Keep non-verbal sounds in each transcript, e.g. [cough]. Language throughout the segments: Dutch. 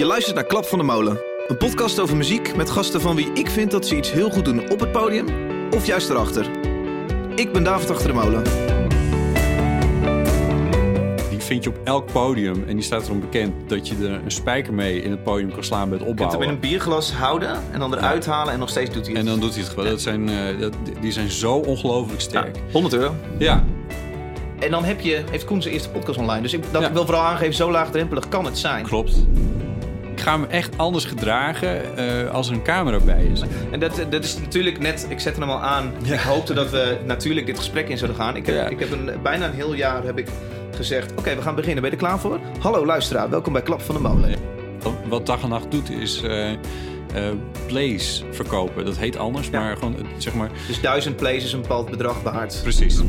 Je luistert naar Klap van de Molen. Een podcast over muziek met gasten van wie ik vind dat ze iets heel goed doen op het podium of juist erachter. Ik ben David Achter de Molen. Die vind je op elk podium en die staat erom bekend dat je er een spijker mee in het podium kan slaan bij het Je kunt hem opbouwen. in een bierglas houden en dan eruit halen en nog steeds doet hij het. En dan doet hij het gewoon. Dat zijn, eh, dat, die zijn zo ongelooflijk Ja, sterk. 100 euro. Ja, En dan heb je, heeft Koen zijn eerste podcast online. Dus ik, dat Ja. ik wil vooral aangeven, zo laagdrempelig kan het zijn. klopt. Ik ga me echt anders gedragen eh, als er een camera bij is. En dat, dat is natuurlijk net, ik zette hem al aan. Ik hoopte dat we natuurlijk dit gesprek in zouden gaan. Ik heb, Ja. ik heb een, bijna een heel jaar heb ik gezegd, oké, we gaan beginnen. Ben je er klaar voor? Hallo luisteraar, welkom bij Klap van de Molen. Wat, dag en nacht doet is eh, plays verkopen. Dat heet anders, Ja. maar gewoon zeg maar Dus duizend plays is een bepaald bedrag waard. precies.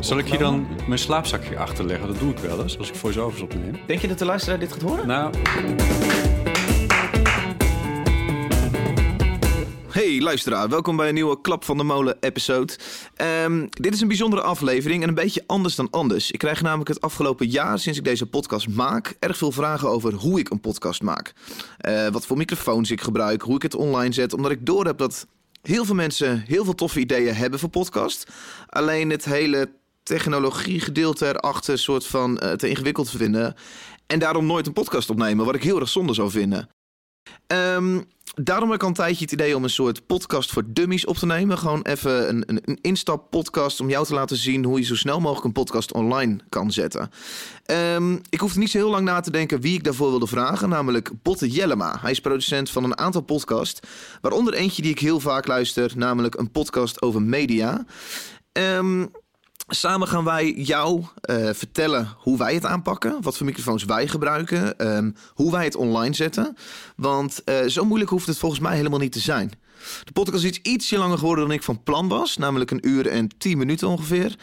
Zal ik hier dan mijn slaapzakje achterleggen? Dat doe ik wel eens als ik voice-overs opneem. Denk je dat de luisteraar dit gaat horen? Nou, Hey luisteraar, welkom bij een nieuwe Klap van de Molen episode. Ehm, dit is een bijzondere aflevering en een beetje anders dan anders. Ik krijg namelijk het afgelopen jaar, sinds ik deze podcast maak, erg veel vragen over hoe ik een podcast maak. Eh, wat voor microfoons ik gebruik, hoe ik het online zet, omdat ik doorheb dat heel veel mensen heel veel toffe ideeën hebben voor podcast. Alleen het hele technologie gedeelte erachter soort van eh, te ingewikkeld vinden. En daarom nooit een podcast opnemen, wat ik heel erg zonde zou vinden. Ehm, daarom heb ik al een tijdje het idee om een soort podcast voor dummies op te nemen. Gewoon even een, een, een instappodcast om jou te laten zien hoe je zo snel mogelijk een podcast online kan zetten. Ehm, ik hoefde niet zo heel lang na te denken wie ik daarvoor wilde vragen, namelijk Botte Jellema. Hij is producent van een aantal podcasts, waaronder eentje die ik heel vaak luister, namelijk een podcast over media. Ehm, Samen gaan wij jou eh, vertellen hoe wij het aanpakken, wat voor microfoons wij gebruiken, ehm, hoe wij het online zetten. Want eh, zo moeilijk hoeft het volgens mij helemaal niet te zijn. De podcast is iets ietsje langer geworden dan ik van plan was, namelijk een uur en tien minuten ongeveer.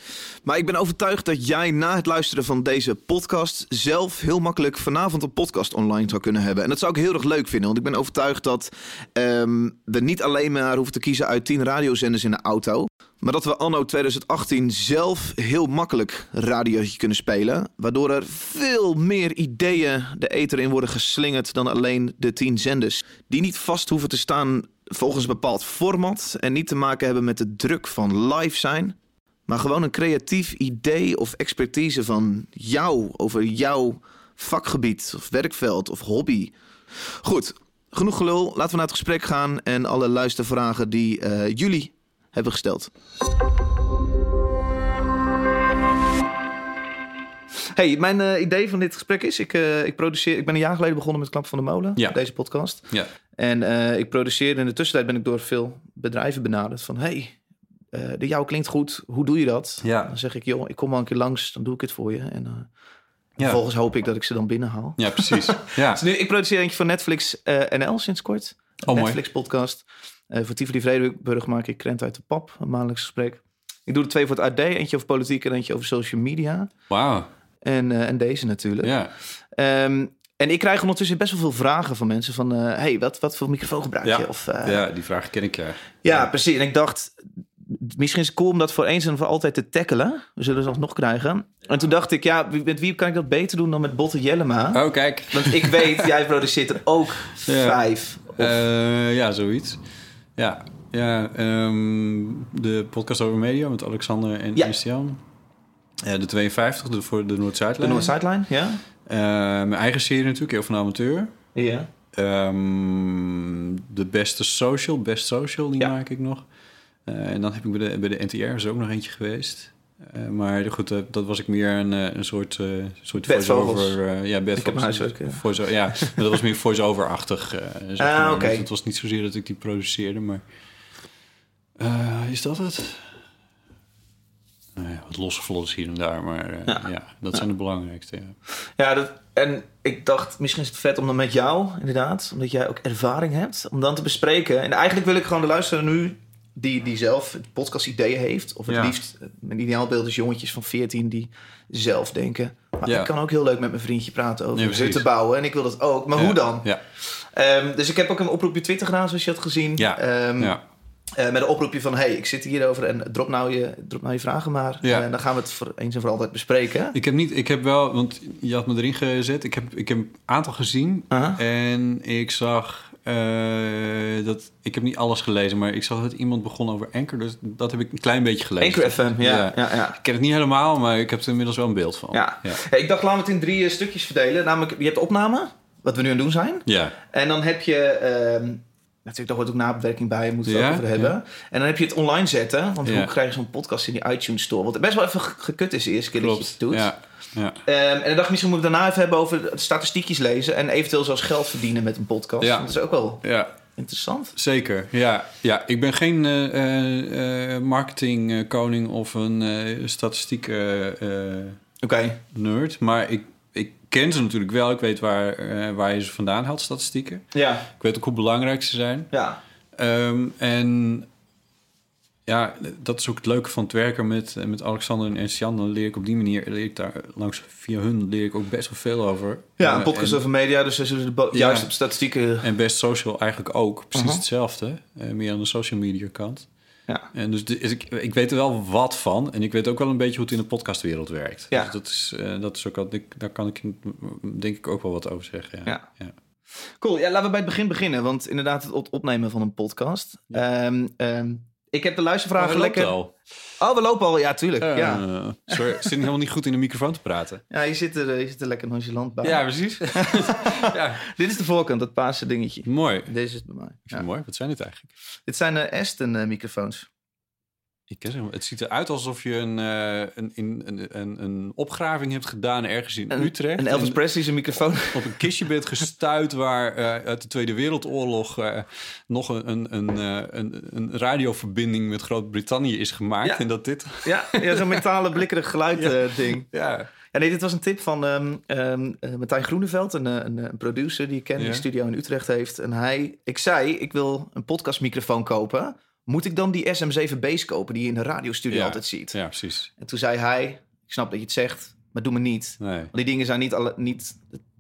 Maar ik ben overtuigd dat jij na het luisteren van deze podcast zelf heel makkelijk vanavond een podcast online zou kunnen hebben. En dat zou ik heel erg leuk vinden, want ik ben overtuigd dat ehm, we niet alleen maar hoeven te kiezen uit tien radiozenders in de auto. Maar dat we anno 2018 zelf heel makkelijk radiootje kunnen spelen. Waardoor er veel meer ideeën de ether in worden geslingerd dan alleen de 10 zenders. Die niet vast hoeven te staan volgens een bepaald format. En niet te maken hebben met de druk van live zijn. Maar gewoon een creatief idee of expertise van jou over jouw vakgebied of werkveld of hobby. Goed, genoeg gelul. Laten we naar het gesprek gaan en alle luistervragen die eh, jullie hebben gesteld. Hey, mijn eh, idee van dit gesprek is: ik, eh, ik, produceer, ik ben een jaar geleden begonnen met Klap van de Molen, Ja. deze podcast. ja. En eh, ik produceerde in de tussentijd ben ik door veel bedrijven benaderd van: hey, eh, de jou klinkt goed, hoe doe je dat? Ja. Dan zeg ik: joh, ik kom wel een keer langs, dan doe ik het voor je. En eh, Ja. vervolgens hoop ik dat ik ze dan binnenhaal. ja, precies. [laughs] Ja. Dus nu, ik produceer eentje voor Netflix eh, NL sinds kort. Oh, mooi. Netflix podcast. Eh voor Tivoli Vredenburg maak ik Krent uit de Pap, een maandelijks gesprek. Ik doe er twee voor het AD, eentje over politiek en eentje over social media. Wauw. En, eh, en deze natuurlijk. Ja. Ehm, en ik krijg ondertussen best wel veel vragen van mensen van... eh, hey, wat, wat voor microfoon gebruik je? Ja. Of, ja. die vraag ken ik ja. ja, precies. En ik dacht, misschien is het cool om dat voor eens en voor altijd te tackelen. We zullen ze alsnog krijgen. En toen dacht ik, ja, met wie kan ik dat beter doen dan met Botte Jellema? Oh, kijk. Want ik weet, [laughs] jij produceert er ook vijf. Of, ja, zoiets. Ja, ja ehm, de podcast over media met Alexander en Ja. Christian. Ja, de 52, de, voor de de Noord-Zuidlijn. North Sideline, ja? Eh, mijn eigen serie natuurlijk, heel van amateur. Ja. Ehm, de beste social, best social, die Ja. maak ik nog. Eh, en dan heb ik bij de, bij de NTR is ook nog eentje geweest. Eh, maar goed, eh, dat was ik meer een, eh, een soort, eh soort voice-over. ja, Ik heb bedvogels. huiswerk, ja. Voice- ja, maar dat was meer voice-over-achtig. zeg Ah, maar. Dus het was niet zozeer dat ik die produceerde, maar... is dat het? Nou ja, wat losse vlodders hier en daar, maar Ja. ja. dat zijn de belangrijkste. Ja. Ja, dat, en ik dacht, misschien is het vet om dan met jou, inderdaad, omdat jij ook ervaring hebt, om dan te bespreken. En eigenlijk wil ik gewoon de luisteraar nu, die, die zelf het podcast ideeën heeft, of het Ja. liefst, mijn ideaalbeeld is jongetjes van 14 die zelf denken. Maar Ja. ik kan ook heel leuk met mijn vriendje praten over Ja, hutten bouwen en ik wil dat ook. Maar hoe dan? Ja, Ehm, dus ik heb ook een oproep op Twitter gedaan, zoals je had gezien. Ja, Ehm, ja. Eh, met een oproepje van, hey, ik zit hierover en drop nou je, drop nou je vragen maar. Ja. En dan gaan we het voor eens en voor altijd bespreken. Ik heb niet, ik heb wel, want je had me erin gezet. Ik heb, ik heb een aantal gezien Aha. en ik zag eh, dat, ik heb niet alles gelezen, maar ik zag dat iemand begon over Anchor, dus dat heb ik een klein beetje gelezen. Anchor FM, ja. Ja. ja. ja, Ik ken het niet helemaal, maar ik heb er inmiddels wel een beeld van. Ja. Hey, ik dacht, laten we het in drie eh, stukjes verdelen. Namelijk, je hebt de opname, wat we nu aan het doen zijn. Ja. En dan heb je... ehm natuurlijk, daar hoort ook nabewerking bij, moeten we het Ja, over hebben. ja. En dan heb je het online zetten. Want hoe krijg je zo'n podcast in die iTunes Store? Wat best wel even ge- gekut is de eerste keer dat je het doet. Ja. Ja. Ehm, en dan dacht ik, misschien moeten we daarna even hebben over statistiekjes lezen. En eventueel zelfs geld verdienen met een podcast. Ja. Dat is ook wel ja. interessant. Zeker, ja. ja. Ik ben geen eh eh, eh, marketingkoning of een statistiek nerd, maar ik ken ze natuurlijk wel. Ik weet waar, eh, waar je ze vandaan haalt, statistieken. Ja. Ik weet ook hoe belangrijk ze zijn. Ja. Ehm, en ja, dat is ook het leuke van het werken met, eh, met Alexander en Ernst-Jan. Dan leer ik op die manier, leer ik daar langs via hun leer ik ook best wel veel over. Ja, Eh, een podcast en- over media. Dus ze Ja. juist op statistieken... En Best Social eigenlijk ook. Precies Mhm. hetzelfde. eh, meer aan de social media kant. Ja. En dus is ik, ik weet er wel wat van. En ik weet ook wel een beetje hoe het in de podcastwereld werkt. Ja. Dus dat is, eh, dat is ook al, ik, daar kan ik denk ik ook wel wat over zeggen. Ja. Ja. Cool, ja, laten we bij het begin beginnen. Want inderdaad, het op- opnemen van een podcast. Ehm, ik heb de luistervragen loopt lekker... al. Oh, we lopen al. Ja, tuurlijk. Eh, ja. Sorry, ik zit helemaal niet goed in de microfoon te praten. ja, je zit, er, je zit er lekker nonchalant bij. Ja, precies. [laughs] ja. Dit is de voorkant, dat paarse dingetje. Mooi. Deze is bij mij. Ja. mooi. Wat zijn dit eigenlijk? Dit zijn eh Aston eh, microfoons. Ik ken ze. Het ziet eruit alsof je een, eh, een, een, een, opgraving hebt gedaan ergens in Een, Utrecht. Een Elvis En- Presley's een microfoon. op een kistje bent gestuurd waar eh, uit de Tweede Wereldoorlog eh, nog een, een, een, een, een radioverbinding met Groot-Brittannië is gemaakt. Ja. En dat dit. ja, ja zo'n metalen blikkerig geluid [laughs] Ja. ding. Ja, Ja, nee, dit was een tip van eh, Martijn Groeneveld, een, een, een producer die ik ken, die een studio in Utrecht heeft. En hij, ik zei, ik wil een podcastmicrofoon kopen. Moet ik dan die SM7 Base kopen die je in de radiostudio Ja. altijd ziet? ja, precies. En toen zei hij, ik snap dat je het zegt, maar doe me niet. Nee. Want die dingen zijn niet, alle, niet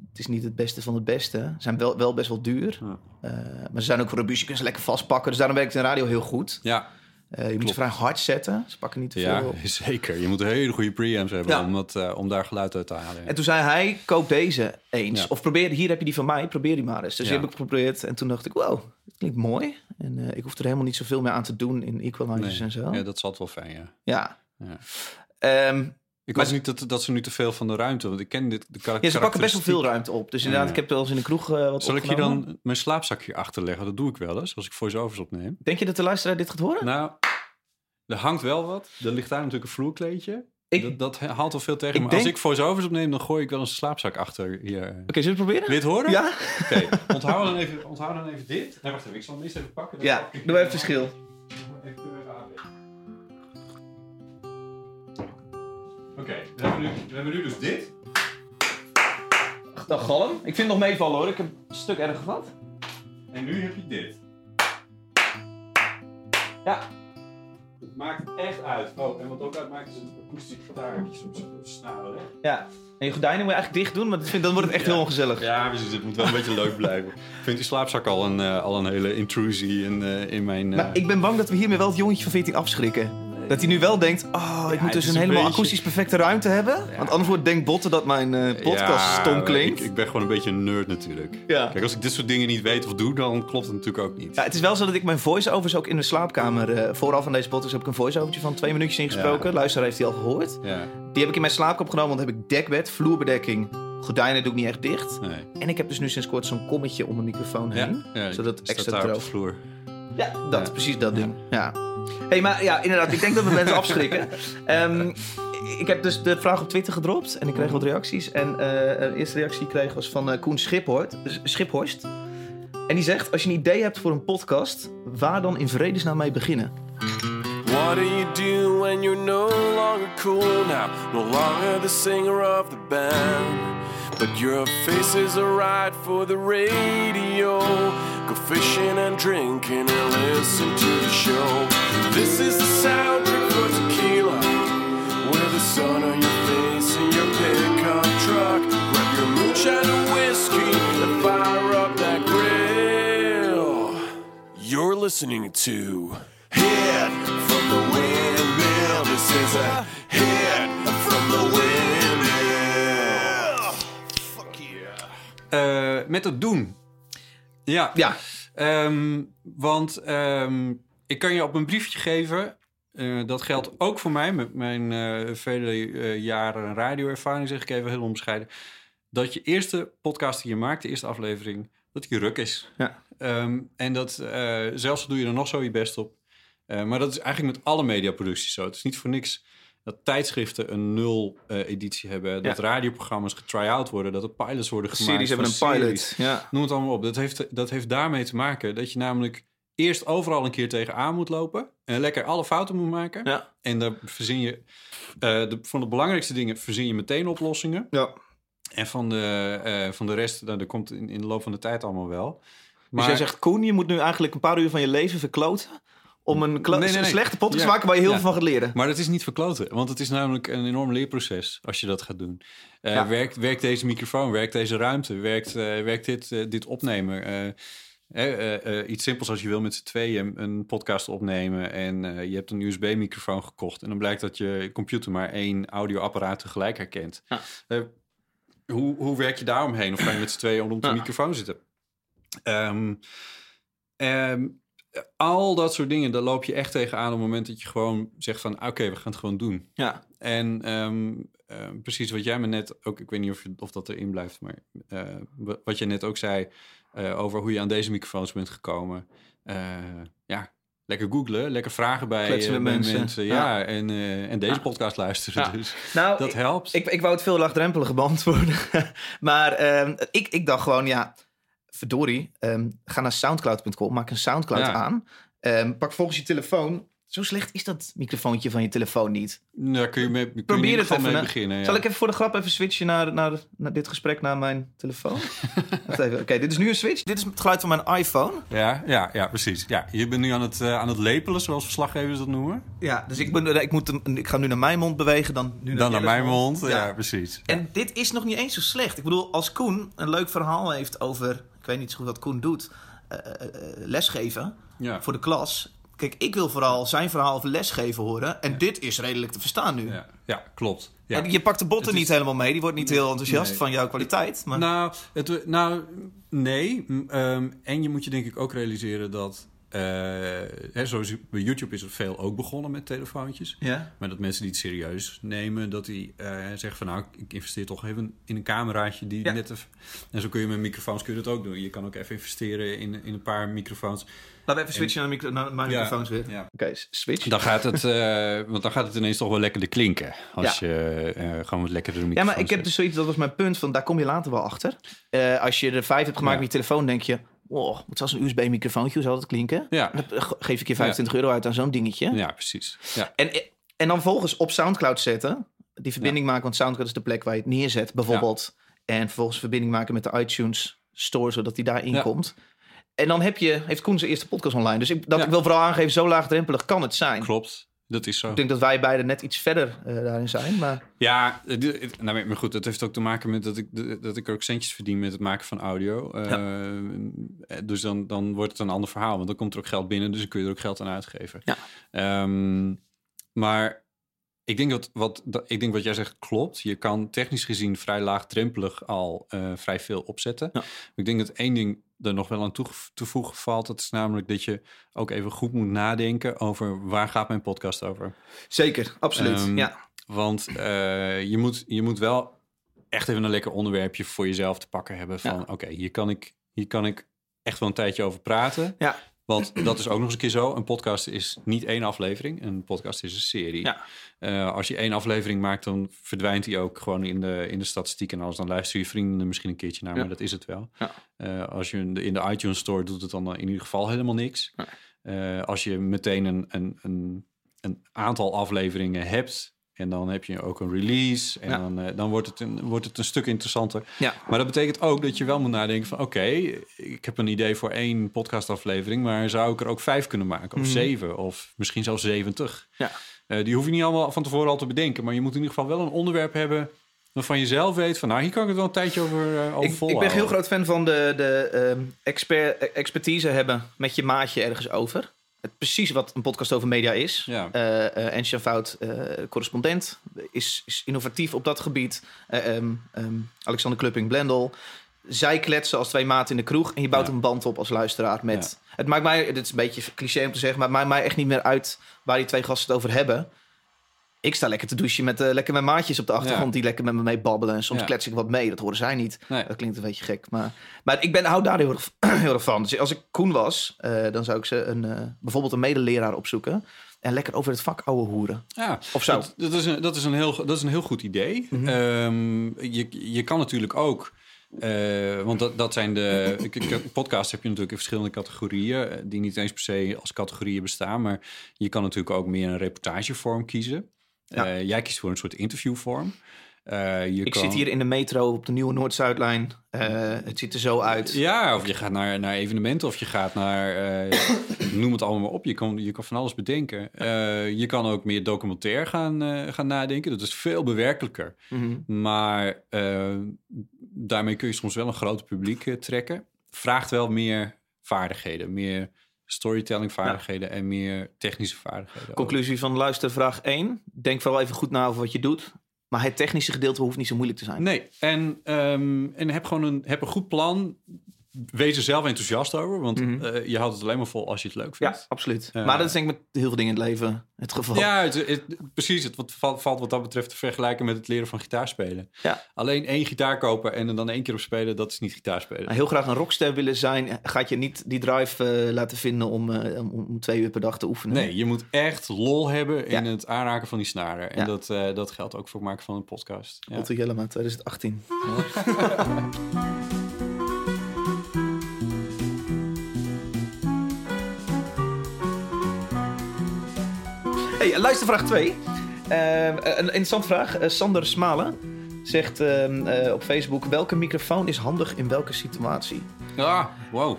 het is niet het beste van het beste. Ze zijn wel, wel best wel duur. Ja. Eh, maar ze zijn ook robuust, je kunt ze lekker vastpakken. Dus daarom werkt in radio heel goed. Ja, Eh, je moet ze vrij hard zetten. Ze pakken niet te ja, veel. [laughs] zeker. Je moet een hele goede preamps hebben Ja. om, dat, eh, om daar geluid uit te halen. En toen zei hij, koop deze eens. Ja. Of probeer, hier heb je die van mij, probeer die maar eens. Dus Ja. die heb ik geprobeerd. En toen dacht ik, wow, klinkt mooi. En eh, ik hoef er helemaal niet zoveel meer aan te doen in equalizers Nee. en zo. Ja, dat altijd wel fijn, ja. Ja. Ja. Ehm, Ik was niet dat, dat ze nu te veel van de ruimte, want ik ken dit. De karak- ja, ze pakken best wel veel ruimte op. Dus inderdaad, Ja. ik heb wel eens in de kroeg eh, wat Zal ik opgenomen. dan mijn slaapzakje achterleggen? Dat doe ik wel eens, als ik voice-overs opneem. Denk je dat de luisteraar dit gaat horen? Nou, er hangt wel wat. Er ligt daar natuurlijk een vloerkleedje. Ik- dat, dat haalt wel veel tegen. Ik maar denk- als ik voice-overs opneem, dan gooi ik wel een slaapzak achter hier. Oké, zullen we het proberen? het horen? Ja? Oké, onthoud, dan even, onthoud dan even dit. Nee, wacht even. Ik zal hem eerst even pakken. Ja, doe even verschil. Even. Oké, we, hebben nu- we hebben nu dus dit. Dan galm. Ik vind het nog meevallen hoor. Ik heb een stuk erg gehad. En nu heb je dit. Ja. Het maakt echt uit. Oh, en wat ook uitmaakt is een akoestisch gitaartje op zo'n snaren. hè? Ja. En je gordijnen moet je eigenlijk dicht doen, maar ik vind, dan wordt het echt Ja. heel ongezellig. Ja, precies. Het moet wel een beetje leuk blijven. Ik vind die slaapzak al een, eh, al een hele intrusie in, eh, in mijn... eh, Maar ik ben bang dat we hiermee wel het jongetje van 14 afschrikken. Dat hij nu wel denkt, oh, ik Ja, moet dus een een helemaal beetje- akoestisch perfecte ruimte hebben. Want anders wordt denkt Botten dat mijn eh, podcast ja, stom klinkt. Ik, ik ben gewoon een beetje een nerd natuurlijk. Kijk, als ik dit soort dingen niet weet of doe, dan klopt het natuurlijk ook niet. Ja, het is wel zo dat ik mijn voice-overs ook in de slaapkamer... eh, vooraf aan deze podcast heb ik een voice-overtje van twee minuutjes ingesproken. Luisteraar heeft die al gehoord. Die heb ik in mijn slaapkamer opgenomen, want dan heb ik dekbed, vloerbedekking. Gordijnen doe ik niet echt dicht. nee. En ik heb dus nu sinds kort zo'n kommetje om mijn microfoon heen. Zodat extra droog. de vloer. Ja, dat, Ja. precies dat ding. Ja. Hey, maar ja, inderdaad, ik denk dat we mensen [laughs] afschrikken. Ehm, ik heb dus de vraag op Twitter gedropt en ik kreeg wat reacties. En eh, de eerste reactie die ik kreeg was van eh, Koen Schiphorst, Schiphorst. En die zegt, als je een idee hebt voor een podcast, waar dan in vredesnaam mee beginnen? What do you do when you're no longer cool now? No longer the singer of the band. But your face is alright for the radio. Go fishing and drinking and listen to the show. This is the soundtrack for tequila. With the sun on your face in your pickup truck. Grab your moonshine and whiskey and fire up that grill. You're listening to Hit from the Windmill. This is a hit from the windmill. Fuck yeah. Eh, met het doen. Ja. Ja, Ehm, want ehm, ik kan je op een briefje geven. eh, dat geldt ook voor mij, met mijn eh, vele eh, jaren radioervaring, zeg ik even heel onbescheiden. Dat je eerste podcast die je maakt, de eerste aflevering, dat die ruk is. Ja. Ehm, en dat zelfs doe je er nog zo je best op. Maar dat is eigenlijk met alle mediaproducties zo. Het is niet voor niks dat tijdschriften een nul-editie hebben. Dat Ja. radioprogramma's getry-out worden. Dat er pilots worden gemaakt. series hebben een pilot. Ja. Noem het allemaal op. Dat heeft, dat heeft daarmee te maken dat je namelijk eerst overal een keer tegenaan moet lopen. En lekker alle fouten moet maken. Ja. En daar verzin je, eh, de, van de belangrijkste dingen verzin je meteen oplossingen. ja. En van de, eh, van de rest, nou, dat komt in, in de loop van de tijd allemaal wel. Dus jij zegt, Koen, je moet nu eigenlijk een paar uur van je leven verkloten... om een Nee, nee, nee. slechte podcast te maken waar je heel veel van gaat leren. Maar dat is niet verkloten, want het is namelijk een enorm leerproces als je dat gaat doen. Ja. werkt, werkt deze microfoon, werkt deze ruimte, werkt, eh, werkt dit, eh, dit opnemen? Eh, eh, eh, eh, iets simpels als je wil met z'n tweeën een podcast opnemen en je hebt een USB-microfoon gekocht en dan blijkt dat je computer maar één audioapparaat tegelijk herkent. Ja. Hoe, hoe werk je daaromheen? Of ga je met z'n tweeën rond de Ja. microfoon zitten? Ehm, al dat soort dingen, daar loop je echt tegenaan op het moment dat je gewoon zegt van... oké, we gaan het gewoon doen. Ja. En ehm, ehm, precies wat jij me net ook... ik weet niet of, je- of dat erin blijft, maar eh, wa- wat je net ook zei... eh, over hoe je aan deze microfoons bent gekomen. Eh, ja, lekker googlen, lekker vragen bij, eh, bij mensen. Ja, Ja. en, eh, en deze Ja. podcast luisteren. Ja. Dus Nou, dat helpt. Ik, ik wou het veel laagdrempeliger beantwoorden. [laughs] maar ehm, ik, ik dacht gewoon, ja, verdorie, ehm, ga naar soundcloud.com, maak een Soundcloud Ja. aan. Ehm, pak volgens je telefoon. Zo slecht is dat microfoontje van je telefoon niet. Daar kun je, mee, kun Probeer het even. mee hè. beginnen. Ja. Zal ik even voor de grap even switchen naar, naar, naar dit gesprek naar mijn telefoon? [laughs] Oké, dit is nu een switch. Dit is het geluid van mijn iPhone. Ja, ja, ja, precies. Ja, je bent nu aan het, eh, aan het lepelen, zoals verslaggevers dat noemen. Ja, dus ik, ben, ik, moet ik ga nu naar mijn mond bewegen, dan nu Dan naar mijn mond. Ja, Ja. precies. En dit is nog niet eens zo slecht. Ik bedoel, als Koen een leuk verhaal heeft over... Weet niet zo goed wat Koen doet. eh, eh, eh, lesgeven Ja. voor de klas. Kijk, ik wil vooral zijn verhaal over lesgeven horen. En dit is redelijk te verstaan nu. Ja, ja klopt. Ja. En je pakt de botten is- niet helemaal mee. Die wordt niet heel enthousiast Nee. van jouw kwaliteit. Maar... Nou, het, nou, nee. Ehm, en je moet je denk ik ook realiseren dat... eh, hè, zoals bij YouTube is het veel ook begonnen met telefoontjes. ja? Maar dat mensen die het serieus nemen, dat die eh, zeggen van nou, ik investeer toch even in een cameraatje die Ja. net even... En zo kun je met microfoons kun je dat ook doen. Je kan ook even investeren in, in een paar microfoons. Laten we even switchen naar, micro- naar mijn Ja, microfoons weer. ja. Oké, switch. Dan gaat het, eh, want dan gaat het ineens toch wel lekkerder klinken. Als je eh, gewoon wat lekkerder Ja, microfoons maar ik heb dus zoiets, dat was mijn punt, van daar kom je later wel achter. Eh, als je er vijf hebt gemaakt Ja. met je telefoon, denk je... Oh, moet zelfs een USB-microfoontje, hoe zal dat klinken? Ja. Dan ge- geef ik je 25 euro uit aan zo'n dingetje. Ja, precies. Ja. En, en dan volgens op Soundcloud zetten. Die verbinding maken, want Soundcloud is de plek waar je het neerzet, bijvoorbeeld. En vervolgens verbinding maken met de iTunes Store, zodat die daarin komt. En dan heb je, heeft Koen zijn eerste podcast online. Dus ik, dat ik wil vooral aangeven, zo laagdrempelig kan het zijn. Klopt, dat is zo. Ik denk dat wij beiden net iets verder eh, daarin zijn. Maar Ja, het- het- nou, maar goed, dat heeft ook te maken met dat ik, dat ik er ook centjes verdien met het maken van audio. Eh, Dus dan, dan wordt het een ander verhaal, want dan komt er ook geld binnen, dus dan kun je er ook geld aan uitgeven. Ja. Ehm, maar ik denk dat wat, dat, ik denk wat jij zegt klopt. Je kan technisch gezien vrij laagdrempelig al eh, vrij veel opzetten. Ja. Ik denk dat één ding er nog wel aan toe, toevoegen valt. Dat is namelijk dat je ook even goed moet nadenken over waar gaat mijn podcast over. zeker, absoluut. Ehm, ja. Want eh, je, moet, je moet wel echt even een lekker onderwerpje voor jezelf te pakken hebben. Van Ja. oké, hier, kan ik, hier kan ik echt wel een tijdje over praten. Ja. Want dat is ook nog eens een keer zo. Een podcast is niet één aflevering. Een podcast is een serie. Ja. Eh, als je één aflevering maakt, dan verdwijnt die ook gewoon in de, in de statistiek. En alles, dan luisteren je vrienden misschien een keertje naar. Ja. Maar dat is het wel. Ja. Eh, als je in de, in de iTunes Store doet het dan in ieder geval helemaal niks. Nee. Eh, als je meteen een, een, een, een aantal afleveringen hebt... En dan heb je ook een release. En Ja. dan, eh, dan wordt, het een, wordt het een stuk interessanter. Ja. Maar dat betekent ook dat je wel moet nadenken van... oké, ik heb een idee voor één podcastaflevering... maar zou ik er ook vijf kunnen maken? Of Mhm. zeven? Of misschien zelfs zeventig? Ja. Eh, die hoef je niet allemaal van tevoren al te bedenken. Maar je moet in ieder geval wel een onderwerp hebben... waarvan je zelf weet van... nou, hier kan ik het wel een tijdje over, uh, over Ik, ik ben heel groot fan van de, de ehm, expert, expertise hebben met je maatje ergens over. Het, precies wat een podcast over media is. Ja. Ensja Fout, eh, correspondent, is, is innovatief op dat gebied. Eh, ehm, ehm, Alexander Klupping, Blendel. Zij kletsen als twee maten in de kroeg en je bouwt Ja. een band op als luisteraar. Met, Het maakt mij, dit is een beetje cliché om te zeggen, maar het maakt mij echt niet meer uit waar die twee gasten het over hebben. Ik sta lekker te douchen met eh, lekker mijn maatjes op de achtergrond Ja. die lekker met me mee babbelen. En soms Ja. klets ik wat mee, dat horen zij niet. Nee. Dat klinkt een beetje gek, maar, maar ik ben, hou daar heel erg, [clears throat] heel erg van. Dus als ik Koen was, eh, dan zou ik ze een, eh, bijvoorbeeld een medeleraar opzoeken. En lekker over het vak ouwe hoeren. Ja, Of zo. Dat, dat, is een, dat, is een heel, dat is een heel goed idee. Mhm. Ehm, je, je kan natuurlijk ook... want dat, dat zijn de... [clears throat] ik- ik- Podcast heb je natuurlijk in verschillende categorieën... die niet eens per se als categorieën bestaan. Maar je kan natuurlijk ook meer een reportagevorm kiezen. Ja. Eh, jij kiest voor een soort interviewvorm. Eh, je Ik kan- zit hier in de metro op de nieuwe Noord-Zuidlijn. Eh, het ziet er zo uit. Ja, of je gaat naar, naar evenementen of je gaat naar... [coughs] noem het allemaal maar op. Je kan, je kan van alles bedenken. Je kan ook meer documentair gaan, gaan nadenken. Dat is veel bewerkelijker. Mhm. Maar daarmee kun je soms wel een groter publiek trekken. Vraagt wel meer vaardigheden. Meer storytelling vaardigheden en meer technische vaardigheden. ook. Conclusie van luistervraag 1. Denk vooral even goed na over wat je doet. Maar het technische gedeelte hoeft niet zo moeilijk te zijn. Nee, en, ehm, en heb gewoon een, heb een goed plan. Wees er zelf enthousiast over. Want Mhm. eh, je houdt het alleen maar vol als je het leuk Ja, vindt. absoluut. Eh, maar dat is denk ik met heel veel dingen in het leven het geval. Ja, het, het- precies. Het wat, valt, valt wat dat betreft te vergelijken met het leren van gitaarspelen. Ja. Alleen één gitaar kopen en er dan één keer op spelen, dat is niet gitaarspelen. Maar heel graag een rockster willen zijn, gaat je niet die drive eh, laten vinden om, eh, om, om twee uur per dag te oefenen. Nee, je moet echt lol hebben in Ja. het aanraken van die snaren. En Ja. dat, dat geldt ook voor het maken van een podcast. Ja. Otto Jellema 2018. [laughs] Hey, luistervraag 2. een interessante vraag. Eh, Sander Smalen zegt ehm, eh, op Facebook... welke microfoon is handig in welke situatie? Ah, wow.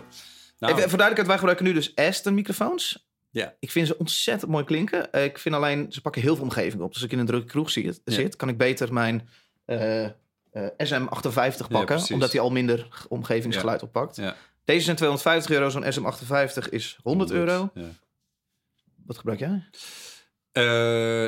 Nou, Even, voor duidelijkheid, wij gebruiken nu dus Aston microfoons. Ja. Ik vind ze ontzettend mooi klinken. Eh, ik vind alleen, ze pakken heel veel omgeving op. Dus als ik in een drukke kroeg zit, Ja. zit kan ik beter mijn eh, eh, SM58 pakken. omdat hij al minder omgevingsgeluid oppakt. Ja. Deze zijn 250 euro, zo'n SM58 is 100 euro. Ja. Wat gebruik jij? Eh,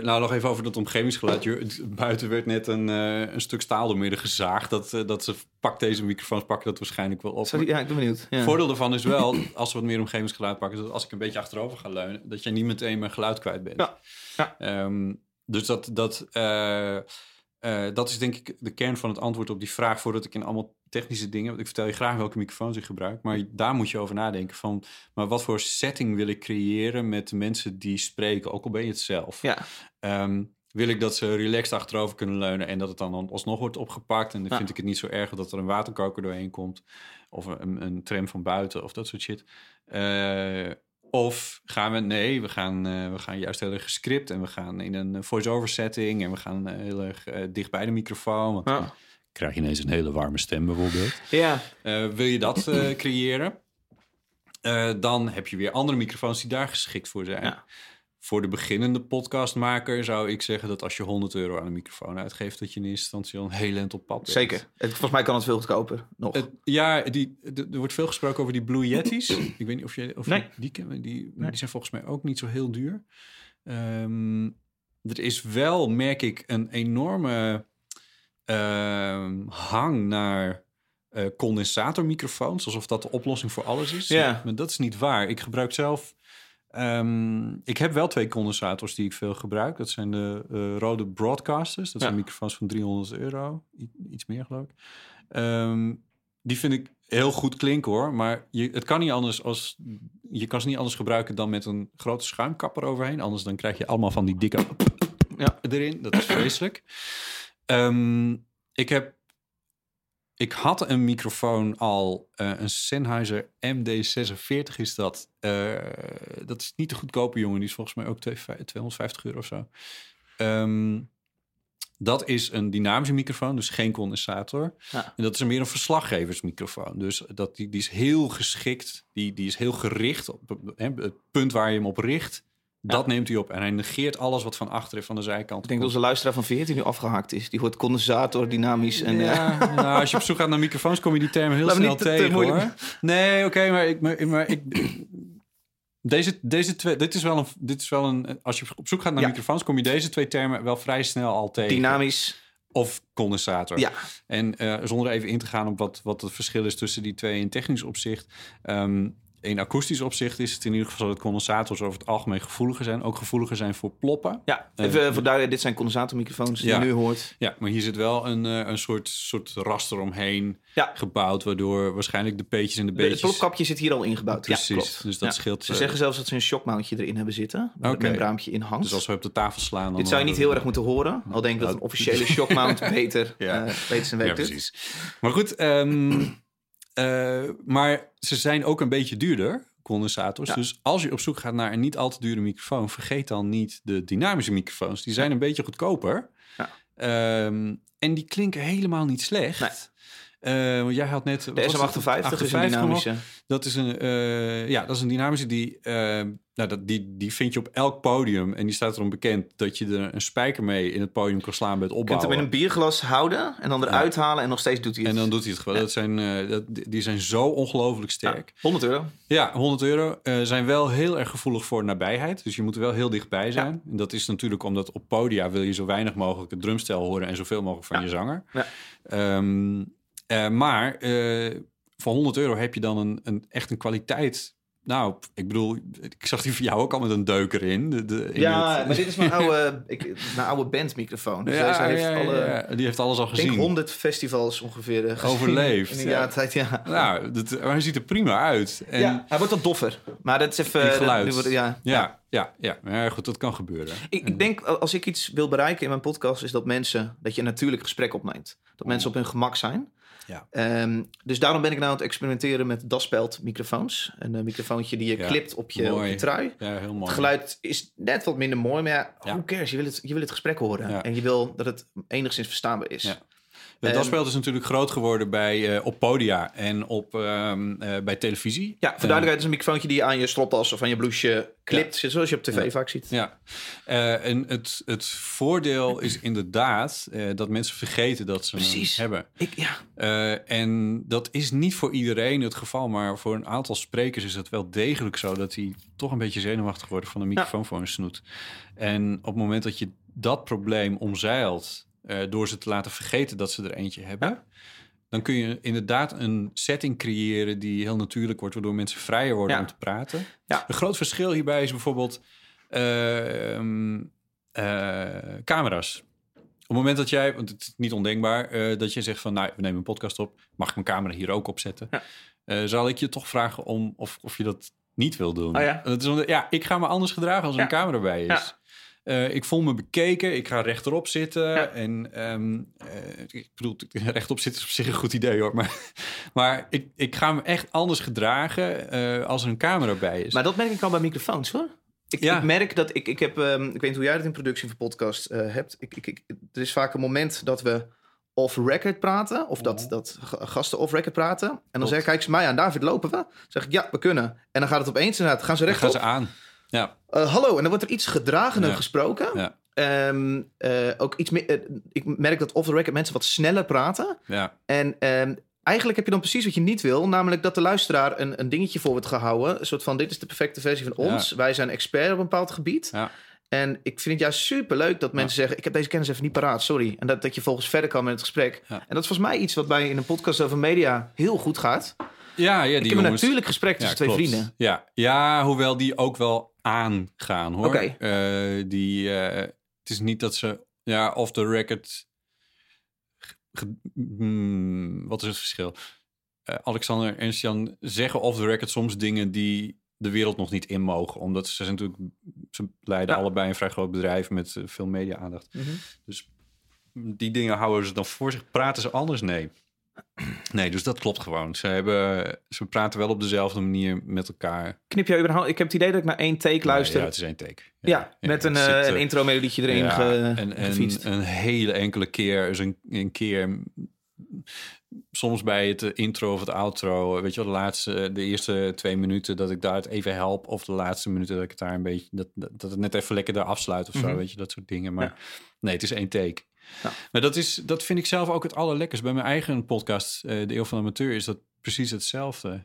nou, nog even over dat omgevingsgeluid. Buiten werd net een, eh, een stuk staal door midden gezaagd. Dat, eh, dat ze pak deze microfoons pakken dat waarschijnlijk wel op. Sorry, ja, ik ben benieuwd. Ja. Het voordeel daarvan is wel, [clears throat] als ze wat meer omgevingsgeluid pakken, dat als ik een beetje achterover ga leunen, dat je niet meteen mijn geluid kwijt bent. Ja, ja. Ehm, dus dat, dat, dat is denk ik de kern van het antwoord op die vraag, voordat ik in allemaal technische dingen, want ik vertel je graag welke microfoons ik gebruik, maar daar moet je over nadenken van, maar wat voor setting wil ik creëren met de mensen die spreken, ook al ben je het zelf. Ja. Ehm, wil ik dat ze relaxed achterover kunnen leunen en dat het dan alsnog wordt opgepakt. En dan Ja. vind ik het niet zo erg dat er een waterkoker doorheen komt. Of een, een tram van buiten of dat soort shit. Eh, of gaan we, nee, we gaan, eh, we gaan juist heel erg gescript en we gaan in een voice-over setting en we gaan heel erg eh, dicht bij de microfoon. Want Ja. Krijg je ineens een hele warme stem bijvoorbeeld. ja. Eh, wil je dat eh, [clears throat] creëren? Eh, dan heb je weer andere microfoons die daar geschikt voor zijn. Ja. Voor de beginnende podcastmaker zou ik zeggen dat als je 100 euro aan een microfoon uitgeeft, dat je in eerste instantie al een hele eind op pad bent. Zeker. Het, volgens mij kan het veel goedkoper nog. Het- ja, die, er wordt veel gesproken over die Blue Yetis. [clears throat] ik weet niet of je of Nee. je die kent. Die, Nee. die zijn volgens mij ook niet zo heel duur. Ehm, er is wel, merk ik, een enorme ehm, hang naar eh, condensatormicrofoons. Alsof dat de oplossing voor alles is. Ja. Maar dat is niet waar. Ik gebruik zelf... ehm, ik heb wel twee condensators die ik veel gebruik. Dat zijn de eh, rode broadcasters. Dat Ja. zijn microfoons van 300 euro. I- iets meer geloof ik. Ehm, die vind ik heel goed klinken hoor. Maar je, het kan niet anders als. Je kan ze niet anders gebruiken dan met een grote schuimkapper overheen. Anders dan krijg je allemaal van die dikke Ja. erin. Dat is vreselijk. Ehm, ik heb. Ik had een microfoon al, eh, een Sennheiser MD46 is dat. Eh, dat is niet de goedkope jongen, die is volgens mij ook twee- 250 euro of zo. Ehm, dat is een dynamische microfoon, dus geen condensator. Ja. En dat is meer een verslaggeversmicrofoon. Dus dat, die, die is heel geschikt, die, die is heel gericht op hè, het punt waar je hem op richt. Dat neemt hij op en hij negeert alles wat van achter en van de zijkant ik denk dat onze luisteraar van 14 nu afgehaakt is. Die hoort condensator, dynamisch en... ja, nou, als je op zoek gaat naar microfoons, kom je die term heel snel te- te tegen, moeilijk- hoor. Nee, oké, maar, ik, maar, maar ik, Deze, deze twee, dit is wel een, dit is wel een. Als je op zoek gaat naar Ja. microfoons, kom je deze twee termen wel vrij snel al tegen. Dynamisch. of condensator. Ja. En eh, zonder even in te gaan op wat, wat het verschil is tussen die twee in technisch opzicht. ehm, in akoestisch opzicht is het in ieder geval dat condensators over het algemeen gevoeliger zijn. Ook gevoeliger zijn voor ploppen. Ja, even voor duidelijk, dit zijn condensatormicrofoons die Ja. je nu hoort. Ja, maar hier zit wel een, eh, een soort, soort raster omheen Ja. gebouwd, waardoor waarschijnlijk de peetjes en de Het beetjes... plopkapje zit hier al ingebouwd. Ja, Precies, klopt. dus dat Ja. scheelt. Ze eh, zeggen zelfs dat ze een shockmountje erin hebben zitten. Waar het membraampje in hangt. Dus als we op de tafel slaan... Dan Dit zou je niet heel erg moeten horen. Al denk ik dat Nou, een officiële shockmount [laughs] beter, Ja. eh, beter zijn werk Ja, precies. Maar goed, ehm, eh, maar ze zijn ook een beetje duurder, condensators. Ja. Dus als je op zoek gaat naar een niet al te dure microfoon... vergeet dan niet de dynamische microfoons. Die zijn een beetje goedkoper. Ja. Ehm, en die klinken helemaal niet slecht. Nee. Want jij had net... De was het? SM58 is een 58 nog. dynamische. Dat is een, eh, ja, dat is een dynamische die, eh, nou, dat, die, die vind je op elk podium. En die staat erom bekend dat je er een spijker mee in het podium kan slaan bij het Je kunt opbouwen. hem in een bierglas houden en dan eruit halen en nog steeds doet hij het. En dan doet hij het gewoon. Dat zijn, dat, die zijn zo ongelooflijk sterk. 100 euro. Ja, 100 euro. zijn wel heel erg gevoelig voor nabijheid. Dus je moet er wel heel dichtbij zijn. En dat is natuurlijk omdat op podia wil je zo weinig mogelijk het drumstel horen en zoveel mogelijk van je zanger. Ja. Ehm, eh, maar eh, voor 100 euro heb je dan een, een, echt een kwaliteit. Nou, ik bedoel, ik zag die van jou ook al met een deuker in. De, de, in Ja, het- maar dit is mijn [laughs] oude, ik, mijn oude bandmicrofoon. Dus ja, heeft ja, alle, ja, die heeft alles al ik denk gezien. 100 festivals ongeveer eh, gezien Overleefd, In jaar tijd, ja. Nou, dat, maar hij ziet er prima uit. En, ja. Hij wordt wat doffer. Maar dat is even... In geluid. wordt- ja. Ja, ja, ja. ja, goed, dat kan gebeuren. Ik, ik denk, als ik iets wil bereiken in mijn podcast, is dat mensen, dat je een natuurlijk gesprek opneemt. Dat mensen op hun gemak zijn. Ja. Ehm, dus daarom ben ik nou aan het experimenteren met Daspeld microfoons. Een eh, microfoontje die je Ja, clipt op je, op mooi. je trui. Ja, heel mooi. Het geluid is net wat minder mooi, maar ja, Ja. who cares? Je wil, het, je wil het gesprek horen. En je wil dat het enigszins verstaanbaar is. De Ehm, dasspeld is natuurlijk groot geworden bij, eh, op podia en op, ehm, eh, bij televisie. Ja, voor duidelijkheid is een microfoontje die je aan je stropdas of aan je blouseje clipt. Zoals je op tv Ja. vaak ziet. Ja, Eh, en het, het voordeel is inderdaad eh, dat mensen vergeten dat ze Precies. hem hebben. Ik, ja. Eh, en dat is niet voor iedereen het geval, maar voor een aantal sprekers is het wel degelijk zo dat die toch een beetje zenuwachtig worden van een microfoon voor hun snoet. En op het moment dat je dat probleem omzeilt eh, door ze te laten vergeten dat ze er eentje hebben, dan kun je inderdaad een setting creëren die heel natuurlijk wordt, waardoor mensen vrijer worden Ja. om te praten. Ja. Een groot verschil hierbij is bijvoorbeeld eh, ehm, eh, camera's. Op het moment dat jij, want het is niet ondenkbaar, dat je zegt van, nou, we nemen een podcast op, mag ik mijn camera hier ook opzetten? Ja. Zal ik je toch vragen om of, of je dat niet wil doen? Oh ja? Dat is omdat, ja, ik ga me anders gedragen als er Ja. een camera bij is. Eh, ik voel me bekeken, ik ga rechterop zitten. Ja. En ehm, eh, ik bedoel, [laughs] rechtop zitten is op zich een goed idee hoor. Maar, [laughs] maar ik, ik ga me echt anders gedragen eh, als er een camera bij is. Maar dat merk ik al bij microfoons hoor. Ik, Ja. ik merk dat ik, ik heb, ehm, ik weet niet hoe jij dat in productie van podcast hebt. Ik, ik, ik, er is vaak een moment dat we off-record praten, of dat, dat g- gasten off-record praten. En dan zeg ik, kijk eens mij aan, David, lopen we? Dan zeg ik, ja, we kunnen. En dan gaat het opeens inderdaad, gaan ze Dan rechtop. gaan ze aan. Ja, Eh, hallo, en dan wordt er iets gedragener Ja. gesproken. ja, Ehm, eh, ook iets meer, eh, ik merk dat off-the-record mensen wat sneller praten. ja. En ehm, eigenlijk heb je dan precies wat je niet wil. Namelijk dat de luisteraar een, een dingetje voor wordt gehouden. Een soort van, dit is de perfecte versie van ons. Wij zijn expert op een bepaald gebied. ja. En ik vind het juist super leuk dat mensen zeggen... ik heb deze kennis even niet paraat, sorry. En dat, dat je volgens verder kan met het gesprek. Ja. En dat is volgens mij iets wat bij in een podcast over media heel goed gaat. Ja, ja, die ik heb een natuurlijk gesprek tussen twee klopt. vrienden. Ja. ja, hoewel die ook wel aangaan hoor. Oké. Eh, die, eh, het is niet dat ze ja, off the record. hmm, wat is het verschil? Eh, Alexander en Jan zeggen off the record soms dingen die de wereld nog niet in mogen. Omdat ze zijn natuurlijk, ze leiden Ja. allebei een vrij groot bedrijf met veel media-aandacht. Dus die dingen houden ze dan voor zich. Praten ze anders? Nee. [clears throat] Nee, dus dat klopt gewoon. Ze, hebben, ze praten wel op dezelfde manier met elkaar. Knip jij überhaupt... Ik heb het idee dat ik naar één take luister. Ja, Ja, het is één take. met een, eh, zit, een eh, intro-melodietje erin ja, ge, en, gefietst. en een hele enkele keer, dus een, een keer... Soms bij het eh, intro of het outro, weet je wel, de laatste, de eerste twee minuten dat ik daar het even help, of de laatste minuten dat ik het daar een beetje, dat, dat, het net even lekker daar afsluit of zo, Mhm. weet je, dat soort dingen. Maar Ja. nee, het is één take. Ja. Maar dat, is, dat vind ik zelf ook het allerlekkers bij mijn eigen podcast, eh, De Eeuw van de Amateur, is dat precies hetzelfde.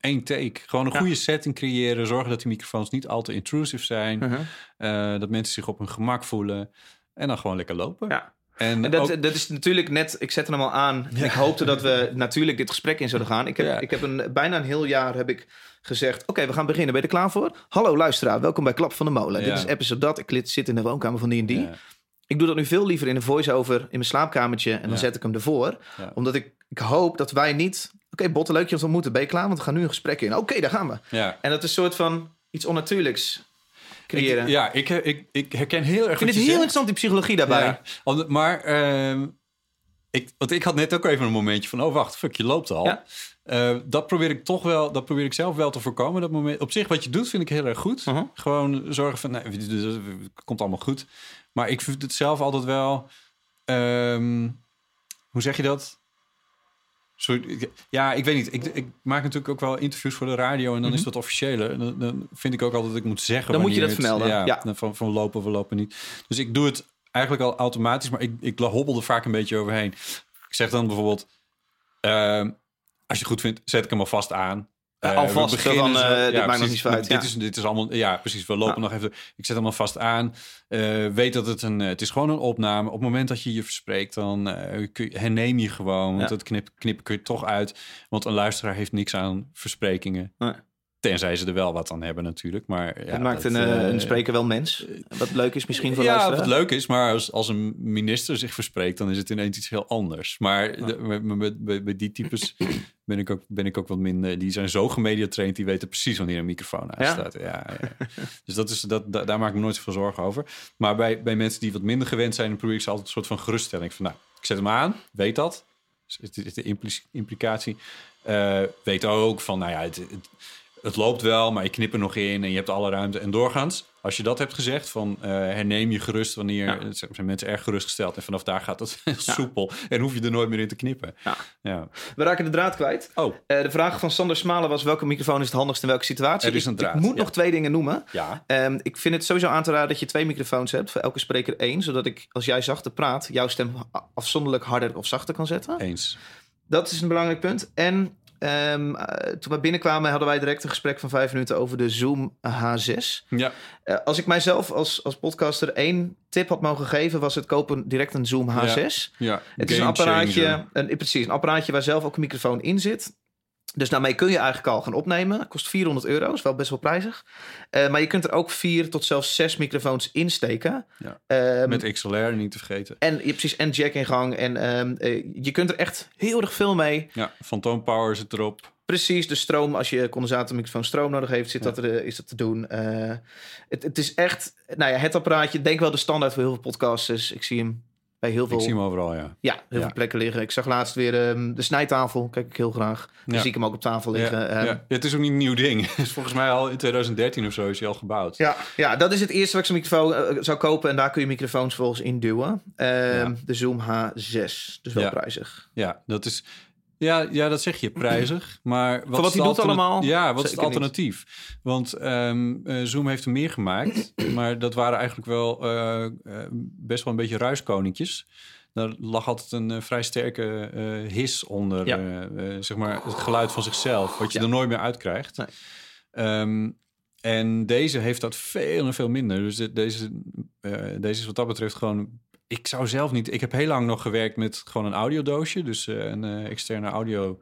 Eén take. Gewoon een Ja. goede setting creëren. Zorgen dat die microfoons niet al te intrusive zijn. Mhm. Eh, dat mensen zich op hun gemak voelen. En dan gewoon lekker lopen. Ja. En, En dat, ook- dat is natuurlijk net, ik zette hem al aan. En Ik hoopte dat we natuurlijk dit gesprek in zouden gaan. Ik heb, Ja. ik heb een, bijna een heel jaar heb ik gezegd: Oké, we gaan beginnen. Ben je er klaar voor? Hallo luisteraar, welkom bij Klap van de Molen. Ja. Dit is episode dat. Ik zit in de woonkamer van D&D. ja. Ik doe dat nu veel liever in een voice-over in mijn slaapkamertje. En dan Ja. zet ik hem ervoor. Ja. Omdat ik, ik hoop dat wij niet... Oké, Botte, leuk je ons ontmoeten. Ben je klaar? Want we gaan nu een gesprek in. Oké, daar gaan we. ja. En dat is een soort van iets onnatuurlijks creëren. Ik, ja, ik, ik, ik herken heel erg ik vind het je heel zegt. interessant, die psychologie daarbij. Maar ehm, ik, want ik had net ook even een momentje van... oh, wacht, fuck, je loopt al. Eh, dat probeer ik toch wel, dat probeer ik zelf wel te voorkomen. Dat moment. Op zich, wat je doet, vind ik heel erg goed. Mhm. Gewoon zorgen van, nee, het komt allemaal goed. Maar ik vind het zelf altijd wel... ehm, hoe zeg je dat? Sorry, ja, ik weet niet. Ik, ik maak natuurlijk ook wel interviews voor de radio... en dan is dat officiële. Dan, dan vind ik ook altijd dat ik moet zeggen... Mhm. Dan moet je dat het- vermelden, ja. ja. Van, van lopen we lopen niet. Dus ik doe het eigenlijk al automatisch... maar ik, ik hobbel er vaak een beetje overheen. Ik zeg dan bijvoorbeeld... ehm, als je het goed vindt, zet ik hem alvast aan. Eh, alvast, van, zo- eh, dit maakt nog niet uit, Dit, ja. is, dit is allemaal... Ja, precies. We lopen Ja. nog even... Ik zet hem alvast aan. Eh, weet dat het een... Het is gewoon een opname. Op het moment dat je je verspreekt, dan kun herneem je gewoon. Want Ja. het knip, knippen kun je toch uit. Want een luisteraar heeft niks aan versprekingen. Nee. Tenzij ze er wel wat aan hebben natuurlijk. Maar ja, het maakt dat, een, eh, eh, een spreker wel mens. Wat leuk is misschien voor ja, wat leuk is, maar als, als een minister zich verspreekt, dan is het ineens iets heel anders. Maar de- met, met, bij, die types [clears throat] ben ik, ook, ben ik ook wat minder. Die zijn zo gemediatraind, die weten precies wanneer een microfoon aanstaat. Ja? Ja, Dus dat is, dat, da- daar maak ik me nooit zoveel zorgen over. Maar bij, bij mensen die wat minder gewend zijn, dan probeer ik ze altijd een soort van geruststelling. Van nou, ik zet hem aan, weet dat. Dus het is de impli- implicatie. Eh, weet ook van, nou ja, het, het, het loopt wel, maar je knipt er nog in en je hebt alle ruimte. En doorgaans, als je dat hebt gezegd, van eh, herneem je gerust wanneer Ja. zijn mensen erg gerustgesteld. En vanaf daar gaat het [laughs] soepel en hoef je er nooit meer in te knippen. Ja. Ja. We raken de draad kwijt. Oh, Eh, de vraag van Sander Smalen was: welke microfoon is het handigst in welke situatie? Er is een draad, Ik moet nog twee dingen noemen. ja. Ehm, ik vind het sowieso aan te raden dat je twee microfoons hebt. Voor elke spreker één. Zodat ik, als jij zachter praat, jouw stem afzonderlijk harder of zachter kan zetten. Eens. Dat is een belangrijk punt. En ehm, eh, toen we binnenkwamen hadden wij direct een gesprek van vijf minuten over de Zoom H6. Ja, Eh, als ik mijzelf als, als podcaster één tip had mogen geven, was het kopen direct een Zoom H6. ja. Het is een apparaatje, changer. een, precies, een apparaatje waar zelf ook een microfoon in zit. Dus daarmee kun je eigenlijk al gaan opnemen. Kost 400 euro, is wel best wel prijzig. Eh, maar je kunt er ook vier tot zelfs zes microfoons insteken. Ja. Ehm, Met XLR niet te vergeten. en je, precies, en jack in gang. En ehm, eh, je kunt er echt heel erg veel mee. Ja, Phantom Power zit erop. Precies, de stroom, als je condensatormicrofoon stroom nodig heeft, zit dat er, eh, is dat te doen. Het, het is echt, nou ja, het apparaatje, denk wel de standaard voor heel veel podcasters. Ik zie hem bij heel veel, Ik zie hem overal, ja. ja, heel Ja. veel plekken liggen. Ik zag laatst weer ehm, de snijtafel, kijk ik heel graag. Dan Ja. zie ik hem ook op tafel liggen. Ja, Ehm, ja. Het is ook niet een nieuw ding. [laughs] Het is volgens mij al in 2013 of zo is hij al gebouwd. Ja, ja, dat is het eerste wat ik zo'n microfoon eh, zou kopen. En daar kun je microfoons volgens in duwen. Ehm. De Zoom H6, dus wel prijzig. Ja, dat is. Ja, ja, dat zeg je prijzig. [clears throat] Maar wat, hij doet allemaal? Ja, wat is het niet. alternatief? Want ehm, eh, Zoom heeft er meer gemaakt. [clears throat] maar dat waren eigenlijk wel eh, eh, best wel een beetje ruiskoninkjes. Daar lag altijd een vrij sterke his onder. Ja. zeg maar het geluid van zichzelf. Wat je Ja. er nooit meer uitkrijgt. Nee. Ehm, en deze heeft dat veel en veel minder. Dus de- deze, deze is wat dat betreft gewoon ik zou zelf niet. Ik heb heel lang nog gewerkt met gewoon een audiodoosje. Dus eh, een eh, externe audio.